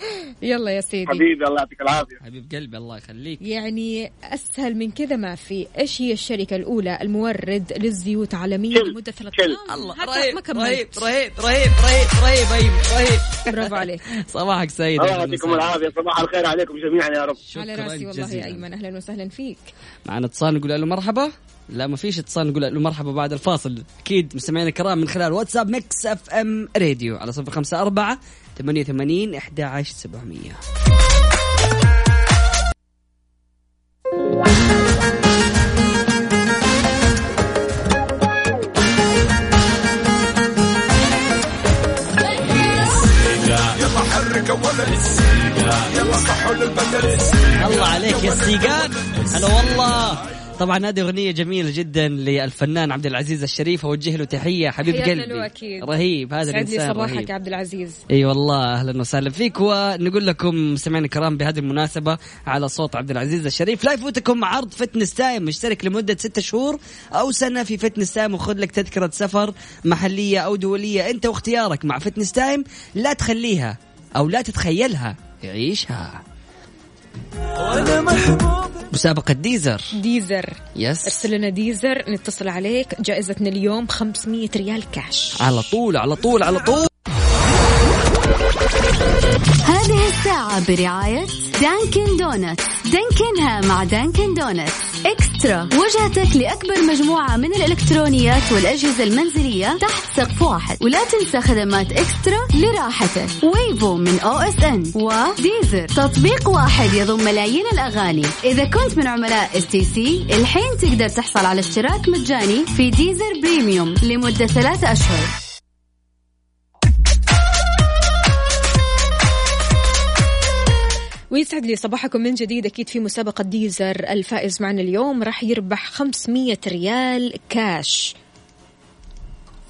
يلا يا سيدي. حبيبي الله يعطيك العافية. حبيب قلبي الله يخليك. يعني أسهل من كذا ما في. إيش هي الشركة الأولى المورد للزيوت عالميا؟ لمده ثلاث كل. أيام؟ الله حتى رهيب ما رهيب كملت. رهيب رهيب رهيب رهيب ايمن رهيب برافو عليك. صباحك سعيد الله يعطيكم. العافية صباح الخير عليكم جميعا يا رب. على رأسي والله جزيلاً. يا أيمن أهلا وسهلا فيك. معنا اتصال نقول له مرحبا؟ لا ما فيش اتصال نقول له مرحبا بعد الفاصل. أكيد مستمعينا الكرام من خلال واتساب Mix FM Radio على صفر خمسة أربعة ثمانية وثمانين أحد عشر سبعمية. يلا صحوا للبدل الله عليك يا السيقان هلا والله. طبعا هذه أغنية جميلة جدا للفنان عبد العزيز الشريف. أوجه له تحية حبيب قلبي. أكيد. رهيب هذا الإنسان صباحك رهيب. عبد العزيز. أي والله أهلا وسهلا فيك. ونقول لكم مستمعينا الكرام بهذه المناسبة على صوت عبد العزيز الشريف. لا يفوتكم عرض Fitness Time اشترك لمدة ستة شهور أو سنة في Fitness Time. وخذ لك تذكرة سفر محلية أو دولية أنت واختيارك مع Fitness Time. لا تخليها أو لا تتخيلها. عيشها وأنا محبوب. مسابقة Deezer. Deezer. Yes أرسل لنا Deezer نتصل عليك. جائزتنا اليوم 500 ريال كاش على طول على طول على طول. هذه الساعة برعاية Dunkin' Donuts. Dunkin ها مع Dunkin' Donuts. eXtra. وجهتك لأكبر مجموعة من الإلكترونيات والأجهزة المنزلية تحت سقف واحد. ولا تنسى خدمات eXtra لراحتك. Wavo من OSN. و Deezer. تطبيق واحد يضم ملايين الأغاني. إذا كنت من عملاء STC الحين تقدر تحصل على اشتراك مجاني في Deezer Premium لمدة ثلاثة أشهر. ويسعد لي صباحكم من جديد. أكيد في مسابقة Deezer الفائز معنا اليوم راح يربح 500 ريال كاش.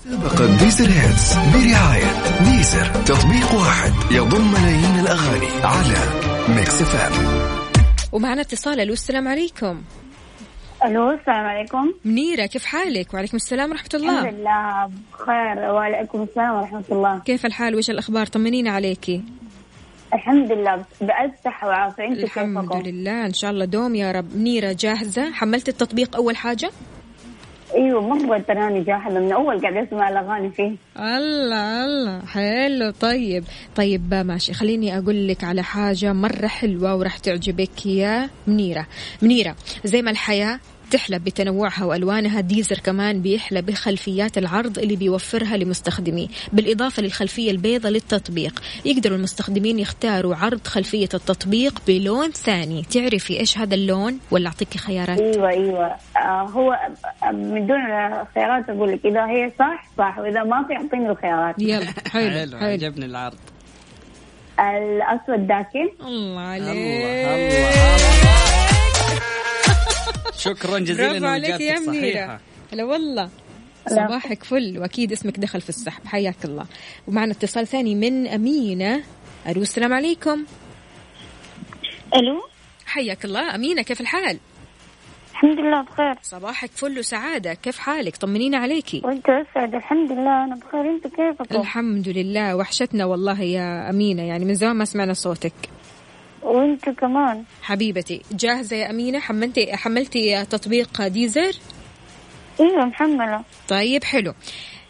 مسابقة Deezer Hits برعاية Deezer. تطبيق واحد يضم ملايين الأغاني على Mix FM. ومعنا اتصال. ألو السلام عليكم. ألو السلام عليكم. منيرة كيف حالك؟ وعليكم السلام ورحمة الحمد الله لله بخير. وعليكم السلام ورحمة الله. كيف الحال؟ وش الأخبار؟ طمنينا عليكي الحمد لله بألف صحة وعافية. أنتم الحمد كيفكم؟ لله. إن شاء الله دوم يا رب. منيره جاهزة. حملت التطبيق أول حاجة؟ أيوه مرة تراني جاهزة من أول قاعد أسمع الأغاني فيه. الله الله. حلو. طيب. طيب ماشي. خليني أقول لك على حاجة مرة حلوة وراح تعجبك يا منيرة. منيرة زي ما الحياة تحلى بتنوعها وألوانها ديزر كمان بيحلى بخلفيات العرض اللي بيوفرها لمستخدميه بالإضافة للخلفية البيضاء للتطبيق. يقدروا المستخدمين يختاروا عرض خلفية التطبيق بلون ثاني. تعرفي إيش هذا اللون ولا اعطيكي خيارات؟ أيوه أيوه. آه هو من دون خيارات أقول لك إذا هي صح صح. وإذا ما في أعطيني الخيارات. يلا حلو حلو عجبني العرض. الأسود داكن. الله عليك. الله الله. شكرا جزيلا برافو عليك يا صحيحة. هلا والله. صباحك فل وأكيد اسمك دخل في السحب. حياك الله. ومعنا اتصال ثاني من أمينة. ألو السلام عليكم. ألو. حياك الله. أمينة كيف الحال؟ الحمد لله بخير. صباحك فل وسعادة. كيف حالك؟ طمنينا عليكي وأنت أسعد. الحمد لله. أنا بخير. أنت كيفكم؟ الحمد لله. وحشتنا والله يا أمينة. يعني من زمان ما سمعنا صوتك. وانت كمان. حبيبتي جاهزة يا أمينة؟ حملتي حملتي تطبيق ديزر؟ أيوه محملة. طيب حلو.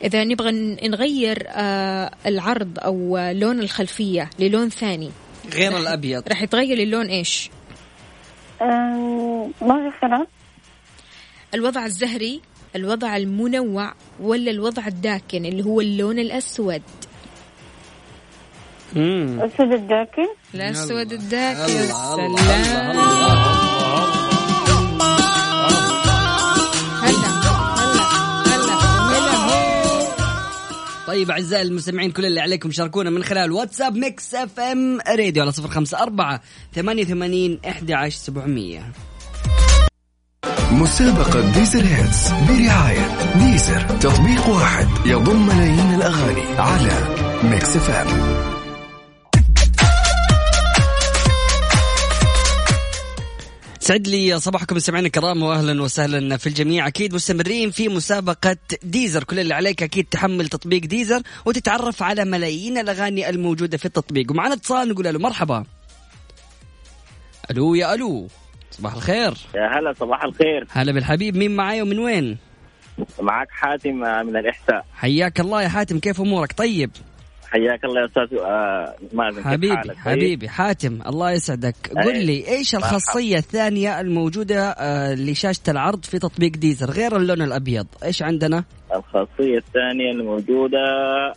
إذا نبغى نغير آه العرض أو آه، لون الخلفية للون ثاني. غير الأبيض. راح يتغير اللون إيش؟ أم، ما في خيارات الوضع الزهري الوضع المنوع ولا الوضع الداكن اللي هو اللون الأسود؟ مم. الاسود الداكن. الأسود الداكن. سلام. هلا هلا هلا طيب أعزائي المستمعين كل اللي عليكم شاركونا من خلال واتساب Mix FM Radio على صفر خمسة أربعة ثمانية وثمانين إحدى عشر سبعمية. مسابقة Deezer Hits برعاية Deezer تطبيق واحد يضم ملايين الأغاني على Mix FM. سعد لي صباحكم مستمعينا الكرام واهلا وسهلا في الجميع. أكيد مستمرين في مسابقة Deezer. كل اللي عليك أكيد تحمل تطبيق Deezer وتتعرف على ملايين الأغاني الموجودة في التطبيق. ومعنا اتصال نقول له مرحبا. ألو يا ألو. صباح الخير. يا هلا صباح الخير. هلا بالحبيب. مين معاي ومن وين؟ معك حاتم من الإحساء. حياك الله يا حاتم كيف أمورك؟ طيب. حياك الله يا أستاذ آه، مازن حبيبي؟ طيب؟ حبيبي حاتم الله يسعدك قل أي. لي إيش الخاصية الثانية الموجودة آه، لشاشة العرض في تطبيق Deezer غير اللون الأبيض إيش عندنا الخاصية الثانية الموجودة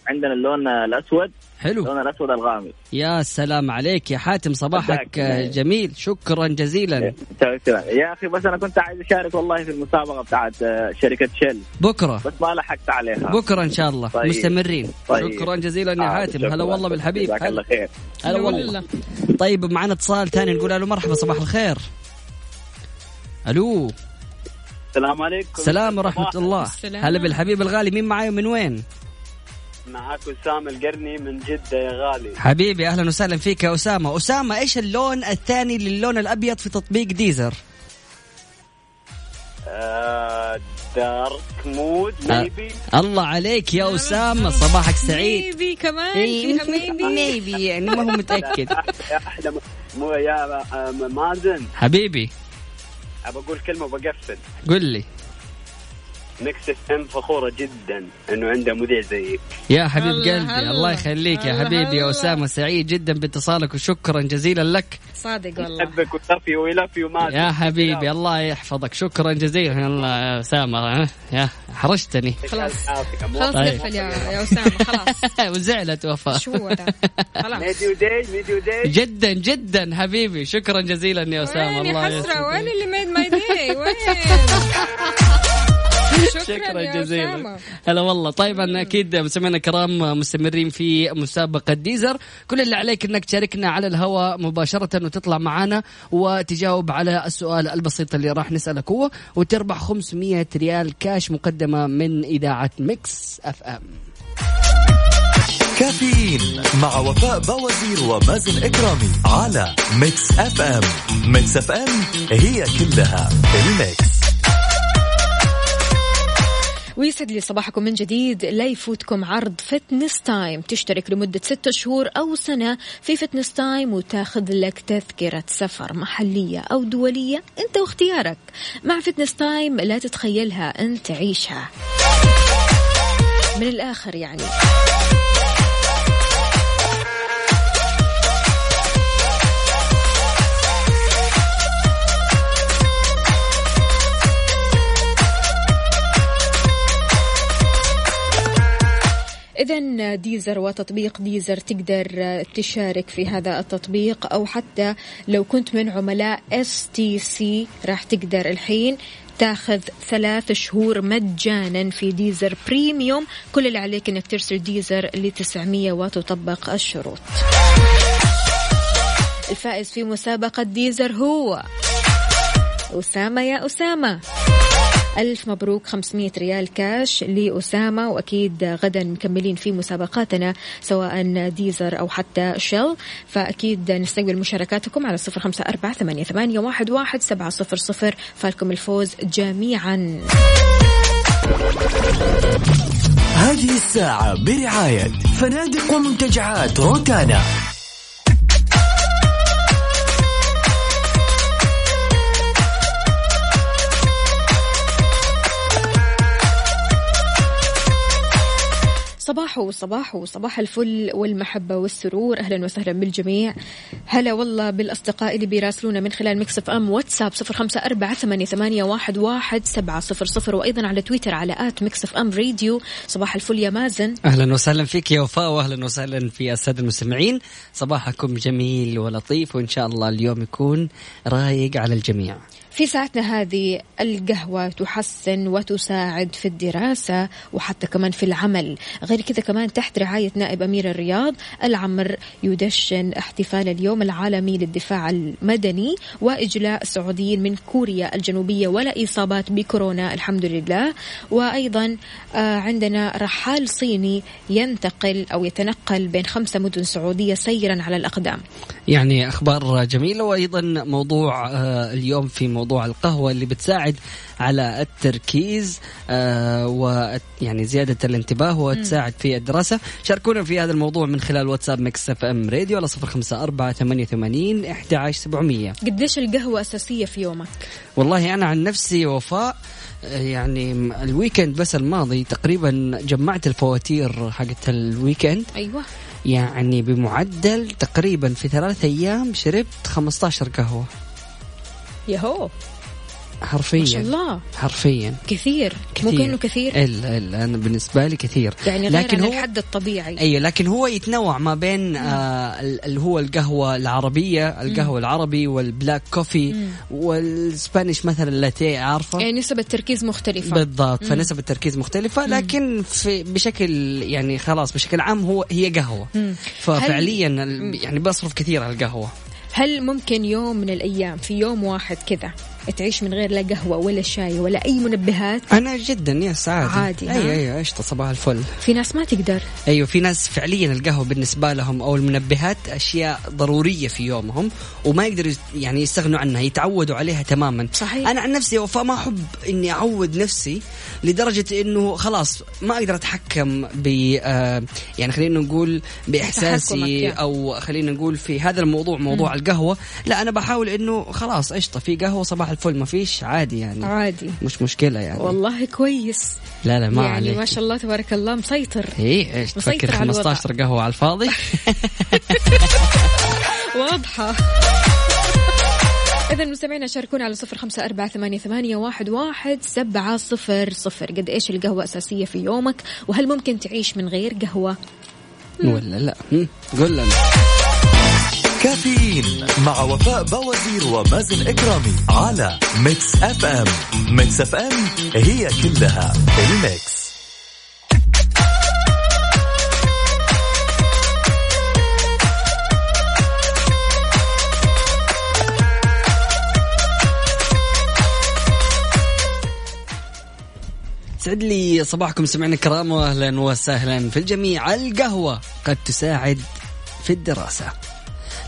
عندنا اللون الأسود حلو. اللون الأسود الغامق يا سلام عليك يا حاتم صباحك جميل. شكرا جزيلا. شكرا يا أخي بس أنا كنت عايز أشارك والله في المسابقة بتاعت آه، شركة شل بكرة. بس ما لحقت عليها. بكرة إن شاء الله. طيب. مستمرين. طيب. شكرا جزيلا يا آه، حاتم. هلا والله بالحبيب. جزاك الله هلا خير. هلا والله. طيب معنا اتصال ثاني نقول له مرحبا صباح الخير. ألو. السلام عليكم. السلام ورحمة الله. هلا بالحبيب الغالي. مين معاي ومن وين؟ معاك وسام القرني من جدة يا غالي. حبيبي أهلا وسهلا فيك يا أسامة. أسامة إيش اللون الثاني للون الأبيض في تطبيق Deezer؟ آه dark mode آه. Maybe الله عليك يا أسامة صباحك سعيد. Maybe كمان فيها maybe maybe يعني ما هو متأكد. يا أحلى م- مو يا آه، مازن. حبيبي. ابى أقول كلمة وبقفل. قل لي. Mix FM فخورة جدا إنه عنده مذيع زيك يا حبيب هلا قلبي هلا. الله يخليك يا حبيبي يا. أسامة سعيد جدا باتصالك وشكرا جزيلا لك. صادق والله. احبك و love you مازن. يا حبيبي الله يحفظك. شكرا جزيلا الله يا أسامة. ها؟ يا حرجتني. خلاص. خلاص خلاص نقفل يا يا أسامة خلاص. وزعلت وفاء. شو ده خلاص. made my day made my day جدا جدا حبيبي. شكرا جزيلا يا أسامة الله يسعدك. وين اللي made my day وين؟ شكرا جزيلا. هلا والله. طيب أنا أكيد مستمعينا الكرام مستمرين في مسابقة Deezer. كل اللي عليك إنك تشاركنا على الهواء مباشرة وتطلع معنا وتجاوب على السؤال البسيط اللي راح نسألك هو وتربح 500 ريال كاش مقدمة من إذاعة Mix FM. كافيين مع وفاء بوازير ومازن إكرامي على Mix FM. Mix FM هي كلها ال Mix. ويسعد لي صباحكم من جديد. لا يفوتكم عرض Fitness Time تشترك لمدة ستة شهور أو سنة في Fitness Time وتاخذ لك تذكرة سفر محلية أو دولية أنت واختيارك. مع Fitness Time لا تتخيلها أنت عيشها. من الآخر يعني. إذا Deezer وتطبيق Deezer تقدر تشارك في هذا التطبيق أو حتى لو كنت من عملاء STC راح تقدر الحين تاخذ ثلاث شهور مجانا في Deezer Premium كل اللي عليك إنك ترسل Deezer ل 900 وتطبق الشروط. الفائز في مسابقة Deezer هو أسامة يا أسامة. ألف مبروك 500 ريال كاش لأسامة وأكيد غدا مكملين في مسابقاتنا سواء Deezer أو حتى شيل. فأكيد نستقبل مشاركاتكم على صفر خمسة أربعة ثمانية, ثمانية واحد, واحد سبعة صفر صفر. فالكم الفوز جميعا. هذه الساعة برعاية فنادق ومنتجعات روتانا. صباحو صباحو صباح الفل والمحبة والسرور. أهلا وسهلا بالجميع. هلا والله بالأصدقاء اللي بيراسلونا من خلال Mix FM واتساب صفر خمسة أربعة ثمانية, واحد, سبعة صفر صفر وأيضا على تويتر على at Mix FM Radio. صباح الفل يا مازن. أهلا وسهلا فيك يا وفاء واهلا وسهلا في السادة المستمعين. صباحكم جميل ولطيف وإن شاء الله اليوم يكون رايق على الجميع. في ساعتنا هذه القهوة تحسن وتساعد في الدراسة وحتى كمان في العمل. غير كذا كمان تحت رعاية نائب أمير الرياض العمر يدشن احتفال اليوم العالمي للدفاع المدني وإجلاء السعوديين من كوريا الجنوبية ولا إصابات بكورونا الحمد لله. وأيضا آه، عندنا رحال صيني ينتقل أو يتنقل بين خمسة مدن سعودية سيرا على الأقدام. يعني أخبار جميلة وأيضا موضوع آه، اليوم في موضوع القهوة اللي بتساعد على التركيز آه، ويعني زيادة الانتباه وتساعد في الدراسة. شاركونا في هذا الموضوع من خلال واتساب Mix FM Radio على صفر خمسة أربعة ثمانية ثمانين احدى عشر سبعمئه قديش القهوة أساسية في يومك؟ والله أنا عن نفسي وفاء آه، يعني ال weekend بس الماضي تقريبا جمعت الفواتير حقت ال weekend. أيوة. يعني بمعدل تقريبا في ثلاث أيام شربت 15 قهوة. يهو. حرفيا. ما شاء الله. حرفيا. كثير, كثير. مو كأنه كثير. الا إلا أنا بالنسبة لي كثير. يعني غير لكن عن هو الحد الطبيعي. أيوه لكن هو يتنوع ما بين آه ال- اللي هو القهوة العربية القهوة العربي وال black coffee وال Spanish مثلا اللاتيه عارفه يعني نسب التركيز مختلفة. بالضبط مم. فنسب التركيز مختلفة لكن في بشكل يعني خلاص بشكل عام هو هي قهوة. مم. ففعليا ال- يعني بصرف كثير على القهوة. هل ممكن يوم من الأيام في يوم واحد كذا تعيش من غير لا قهوة ولا شاي ولا أي منبهات. أنا جدا يس عادي عادي، ها؟ أيوه أيوه قشطه صباح الفل. في ناس ما تقدر. أيوه في ناس فعليا القهوة بالنسبة لهم أو المنبهات أشياء ضرورية في يومهم وما يقدروا يعني يستغنوا عنها يتعودوا عليها تماما. صحيح. أنا عن نفسي وفاء ما أحب إني أعود نفسي لدرجة إنه خلاص ما أقدر أتحكم ب آه، يعني خلينا نقول بإحساسي. أو خلينا نقول في هذا الموضوع موضوع القهوة. لا أنا بحاول إنه خلاص قشطة في قهوة صباح الفل. ما فيش عادي يعني. عادي. مش مشكلة يعني. والله كويس. لا لا ما يعني عليك. ما شاء الله تبارك الله. مسيطر. إيه إيش تفكر على الوضع. 15 قهوة على الفاضي؟ واضحة. إذا مستمعينا شاركونا على صفر خمسة أربعة ثمانية, ثمانية واحد, واحد سبعة صفر صفر. قد إيش القهوة أساسية في يومك؟ وهل ممكن تعيش من غير قهوة؟ ولا لا. قول لنا. كافيين مع وفاء بوازير ومازن إكرامي على Mix FM. Mix FM هي كلها ال Mix. سعد لي صباحكم سمعنا الكرام واهلا وسهلا في الجميع. القهوة قد تساعد في الدراسة.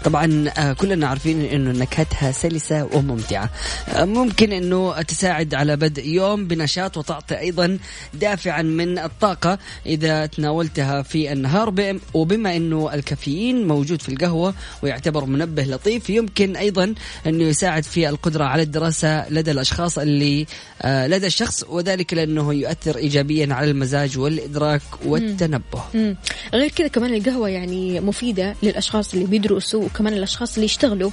طبعا آه، كلنا عارفين إنه نكهتها سلسة وممتعة. آه، ممكن إنه تساعد على بدء يوم بنشاط وتعطي أيضا دافعا من الطاقة إذا تناولتها في النهار. بم- وبما إنه الكافيين موجود في القهوة ويعتبر منبه لطيف يمكن أيضا إنه يساعد في القدرة على الدراسة لدى الأشخاص اللي آه، لدى الشخص وذلك لأنه يؤثر ايجابيا على المزاج والإدراك والتنبه. مم. غير كذا كمان القهوة يعني مفيدة للأشخاص اللي بيدرسوا وكمان الأشخاص اللي يشتغلوا.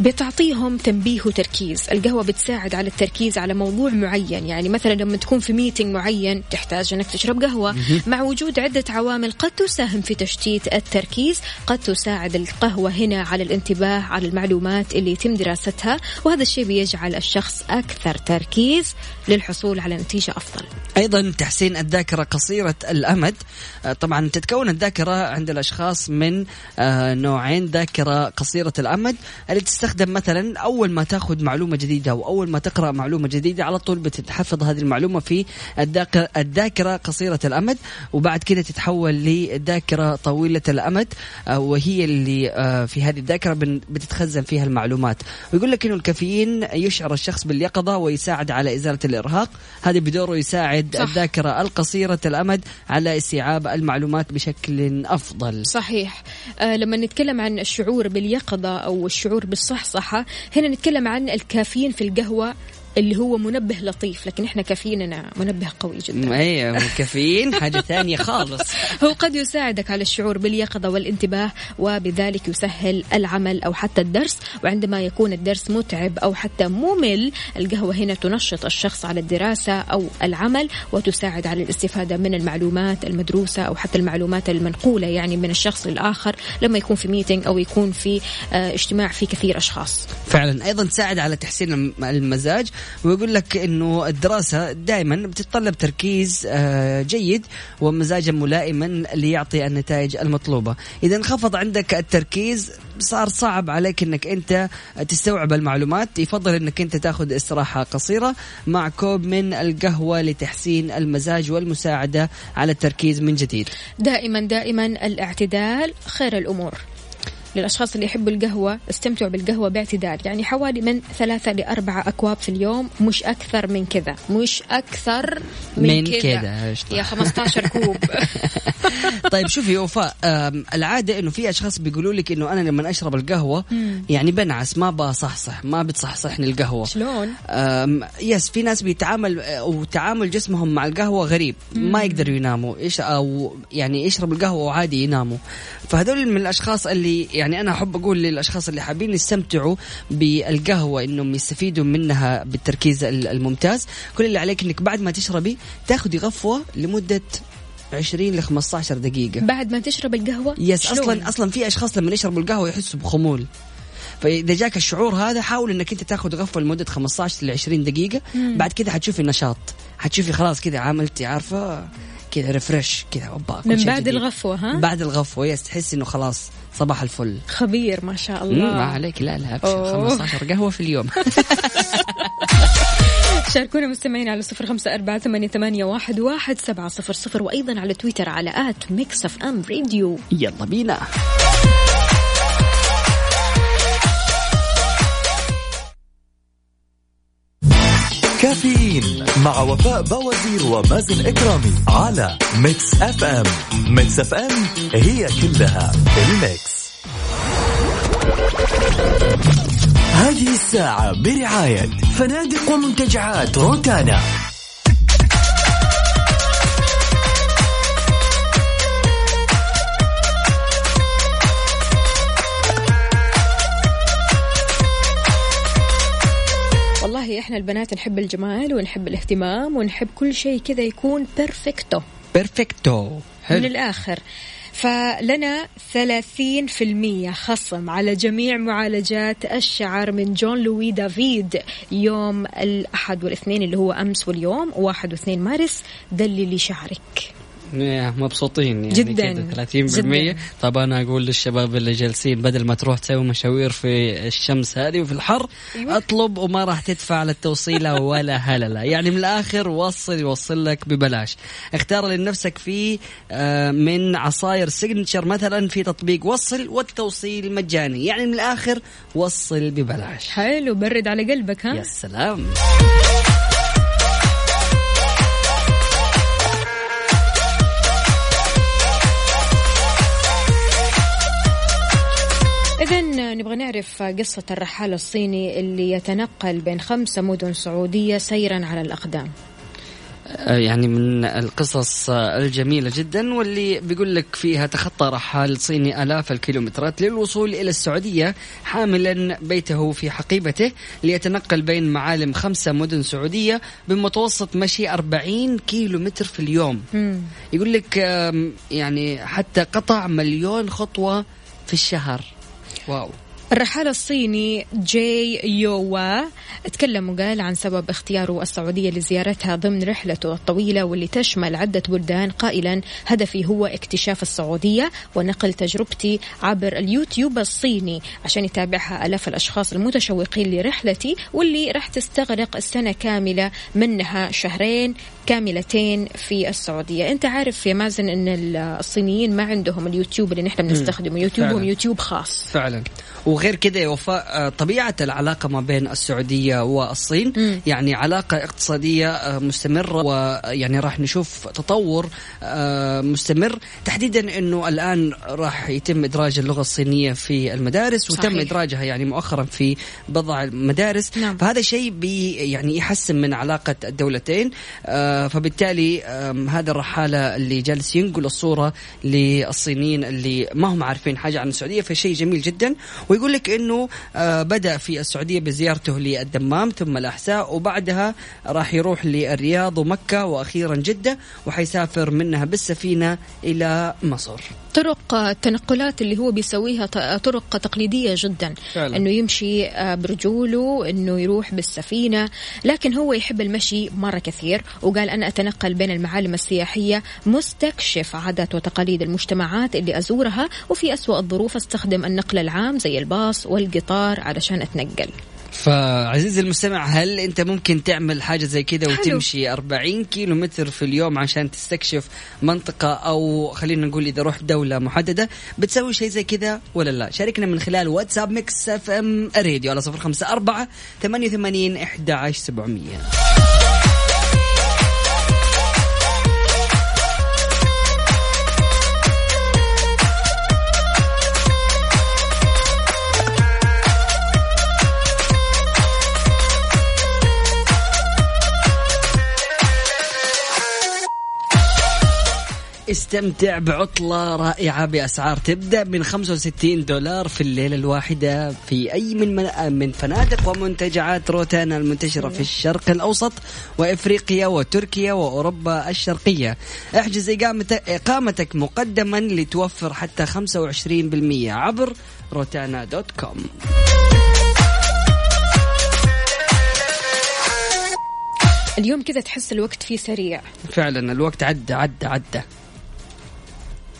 بتعطيهم تنبيه وتركيز. القهوة بتساعد على التركيز على موضوع معين. يعني مثلا لما تكون في ميتنج معين تحتاج أنك تشرب قهوة. مع وجود عدة عوامل قد تساهم في تشتيت التركيز قد تساعد القهوة هنا على الانتباه على المعلومات اللي يتم دراستها. وهذا الشيء بيجعل الشخص أكثر تركيز للحصول على نتيجة أفضل. أيضا تحسين الذاكرة قصيرة الأمد. آه، طبعا تتكون الذاكرة عند الأشخاص من آه، نوعين ذاكرة قصيرة الأمد اللي تستخدم مثلا أول ما تاخذ معلومة جديدة واول ما تقرأ معلومة جديدة على طول بتتحفظ هذه المعلومة في الذاكره الذاكرة قصيرة الأمد وبعد كده تتحول لذاكرة طويلة الأمد آه، وهي اللي آه، في هذه الذاكرة بتتخزن فيها المعلومات. ويقول لك إنه الكافيين يشعر الشخص باليقظة ويساعد على إزالة الإرهاق. هذا بدوره يساعد صح. الذاكرة القصيرة الأمد على استيعاب المعلومات بشكل أفضل. صحيح. آه لما نتكلم عن الشعور باليقظة أو الشعور بالصحصحة هنا نتكلم عن الكافيين في القهوة. اللي هو منبه لطيف لكن إحنا كافييننا منبه قوي جدا. أيوه الكافيين حاجة ثانية خالص. هو قد يساعدك على الشعور باليقظة والانتباه وبذلك يسهل العمل أو حتى الدرس. وعندما يكون الدرس متعب أو حتى ممل القهوة هنا تنشط الشخص على الدراسة أو العمل وتساعد على الاستفادة من المعلومات المدروسة أو حتى المعلومات المنقولة يعني من الشخص للآخر لما يكون في ميتنج أو يكون في آه، اجتماع في كثير أشخاص. فعلا أيضا تساعد على تحسين الم- المزاج. ويقول لك إنه الدراسة دائما بتتطلب تركيز آه، جيد ومزاجا ملائما ليعطي النتائج المطلوبة. إذا انخفض عندك التركيز صار صعب عليك إنك أنت تستوعب المعلومات. يفضل إنك أنت تأخذ استراحة قصيرة مع كوب من القهوة لتحسين المزاج والمساعدة على التركيز من جديد. دائما دائما الاعتدال خير الأمور. للأشخاص اللي يحبوا القهوة استمتعوا بالقهوة باعتدال يعني حوالي من ثلاثة لأربعة أكواب في اليوم مش أكثر من كذا مش أكثر من, من كذا. يا 15 كوب طيب شوفي وفاء أم، العادة إنه في أشخاص بيقولوا لك إنه أنا لما أشرب القهوة مم. يعني بنعس ما بصحصح ما بتصحصحني القهوة شلون؟ يس في ناس بيتعامل أو تعامل جسمهم مع القهوة غريب مم. ما يقدروا يناموا إيش أو يعني يشرب القهوة وعادي يناموا فهذول من الأشخاص اللي يعني أنا أحب أقول للأشخاص اللي حابين يستمتعوا بالقهوة إنهم يستفيدوا منها بالتركيز ال- الممتاز. كل اللي عليك إنك بعد ما تشربي تاخذي غفوة لمدة 20 ل 15 دقيقة. بعد ما تشرب القهوة؟ yes شلون؟ أصلا أصلا في أشخاص لما يشربوا القهوة يحسوا بخمول. فإذا جاك الشعور هذا حاول إنك أنت تاخذ غفوة لمدة 15 ل 20 دقيقة. مم. بعد كده حتشوفي نشاط حتشوفي خلاص كذا عملتي عارفة؟ كذا refresh كذا أوبا من بعد جديد. الغفوة ها؟ بعد الغفوة yes تحس إنه خلاص صباح الفل خبير ما شاء الله ما عليك لا لا أبشر، أوه. 15 قهوة في اليوم شاركونا مستمعين على صفر خمسة أربعة ثمانية, ثمانية واحد, واحد سبعة صفر صفر وأيضا على تويتر على at Mix FM Radio يلا بينا كافيين مع وفاء بوازير ومازن إكرامي على Mix FM Mix FM هي كلها ال Mix. هذه الساعة برعاية فنادق ومنتجعات روتانا. والله إحنا البنات نحب الجمال ونحب الاهتمام ونحب كل شيء كذا يكون perfecto. perfecto من الآخر. قلنا 30% خصم على جميع معالجات الشعر من جون لوي دافيد يوم الأحد والاثنين اللي هو أمس واليوم واحد واثنين مارس دللي شعرك مبسوطين يعني جداً. كده 30% جداً. طب أنا أقول للشباب اللي جالسين بدل ما تروح تسوي مشاوير في الشمس هذه وفي الحر أيوة. أطلب وما راح تدفع للتوصيله ولا هلله يعني من الآخر وصل يوصل لك ببلاش. اختار لنفسك فيه آه، من عصاير سيجنتشر مثلا في تطبيق وصل والتوصيل مجاني. يعني من الآخر وصل ببلاش. حلو برد على قلبك ها؟ يا سلام. نبغى نعرف قصة الرحالة الصيني اللي يتنقل بين خمسة مدن سعودية سيرا على الأقدام. آه، يعني من القصص الجميلة جدا واللي بيقول لك فيها تخطى رحال صيني آلاف الكيلومترات للوصول إلى السعودية حاملا بيته في حقيبته ليتنقل بين معالم خمسة مدن سعودية بمتوسط مشي 40 كيلومتر في اليوم. يقول لك يعني حتى قطع مليون خطوة في الشهر. واو. الرحالة الصيني جي يوا تكلم وقال عن سبب اختياره السعودية لزيارتها ضمن رحلته الطويلة واللي تشمل عدة بلدان. قائلا هدفي هو اكتشاف السعودية ونقل تجربتي عبر اليوتيوب الصيني عشان يتابعها آلاف الأشخاص المتشوقين لرحلتي واللي راح تستغرق السنة كاملة منها شهرين كاملتين في السعودية. أنت عارف يا مازن أن الصينيين ما عندهم اليوتيوب اللي نحن بنستخدمه. يوتيوبهم. يوتيوب خاص. فعلا. وغير كده يا وفاء آه، طبيعة العلاقة ما بين السعودية والصين يعني علاقة اقتصادية آه، مستمرة ويعني راح نشوف تطور آه، مستمر تحديدا إنه الآن راح يتم إدراج اللغة الصينية في المدارس وتم صحيح. إدراجها يعني مؤخرا في بضع المدارس نعم. فهذا شيء بي يعني يحسن من علاقة الدولتين آه، فبالتالي هذا الرحالة اللي جالس ينقل الصورة للصينيين اللي ما هم عارفين حاجة عن السعودية فشيء جميل جدا ويقول لك إنه آه، بدأ في السعودية بزيارته للدمام ثم الأحساء وبعدها راح يروح للرياض ومكة وأخيرا جدة وحيسافر منها بالسفينة إلى مصر. طرق التنقلات اللي هو بيسويها طرق تقليدية جدا. فعلا. إنه يمشي آه، برجوله إنه يروح بالسفينة. لكن هو يحب المشي مرة كثير. وقال أنا أتنقل بين المعالم السياحية مستكشف عادات وتقاليد المجتمعات اللي أزورها. وفي أسوأ الظروف أستخدم النقل العام زي الباص والقطار علشان أتنقل. فعزيزي المستمع هل أنت ممكن تعمل حاجة زي كذا. وتمشي 40 كيلو متر في اليوم عشان تستكشف منطقة أو خلينا نقول إذا رحت دولة محددة بتسوي شيء زي كذا ولا لا شاركنا من خلال واتساب Mix FM Radio على 054 88 11700 استمتع بعطلة رائعة بأسعار تبدأ من 65 دولار في الليلة الواحدة في أي من من, من فنادق ومنتجعات روتانا المنتشرة في الشرق الأوسط وإفريقيا وتركيا وأوروبا الشرقية. احجز إقامتك, إقامتك مقدما لتوفر حتى 25% عبر روتانا دوت كوم. اليوم كذا تحس الوقت فيه سريع. فعلا الوقت عدى عدى عدى.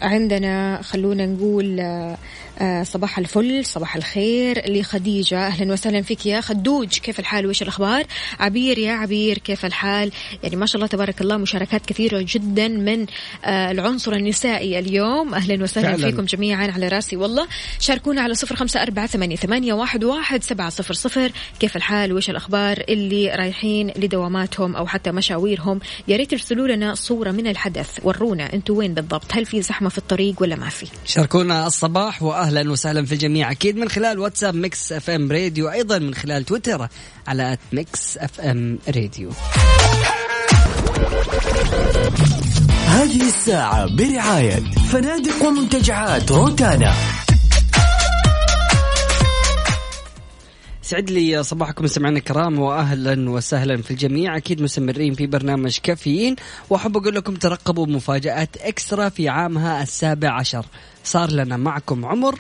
عندنا خلونا نقول آه، صباح الفل صباح الخير. لخديجة أهلا وسهلا فيك يا خدوج. كيف الحال؟ وإيش الأخبار؟ عبير يا عبير كيف الحال؟ يعني ما شاء الله تبارك الله مشاركات كثيرة جدا من آه، العنصر النسائي اليوم. أهلا وسهلا فعلاً. فيكم جميعا على راسي. والله شاركونا على صفر خمسة أربعة ثمانية, ثمانية واحد, واحد سبعة صفر صفر. كيف الحال؟ وإيش الأخبار؟ اللي رايحين لدواماتهم أو حتى مشاويرهم. يا ريت ترسلوا لنا صورة من الحدث. ورونا أنتوا وين بالضبط؟ هل في زحمة في الطريق ولا ما في؟ شاركونا الصباح واهلا وسهلا في الجميع. أكيد من خلال واتساب Mix FM Radio أيضا من خلال تويتر على Mix FM Radio. هذه الساعة برعاية فنادق ومنتجعات روتانا. سعد لي صباحكم مستمعينا الكرام واهلا وسهلا في الجميع. أكيد مستمرين في برنامج كافيين. وأحب أقول لكم ترقبوا مفاجآت إكسترا في عامها السابع عشر. صار لنا معكم عمر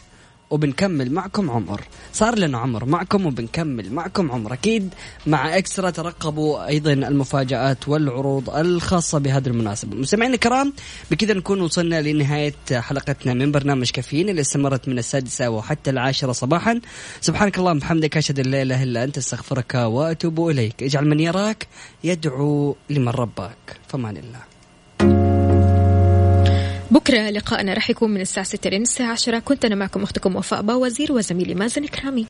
وبنكمل معكم عمر. صار لنا عمر معكم وبنكمل معكم عمر. أكيد مع إكسترا ترقبوا أيضا المفاجآت والعروض الخاصة بهذه المناسبة. مستمعينا الكرام بكذا نكون وصلنا لنهاية حلقتنا من برنامج كافيين اللي استمرت من السادسة وحتى العاشرة صباحا. سبحانك اللهم وبحمدك أشهد أن لا إله إلا أنت أستغفرك وأتوب إليك. اجعل من يراك يدعو لمن رباك. فمان الله. بكرة لقاءنا راح يكون من الساعة 6 لين الساعة 10 كنت أنا معكم أختكم وفاء باوزير وزميلي مازن كرامي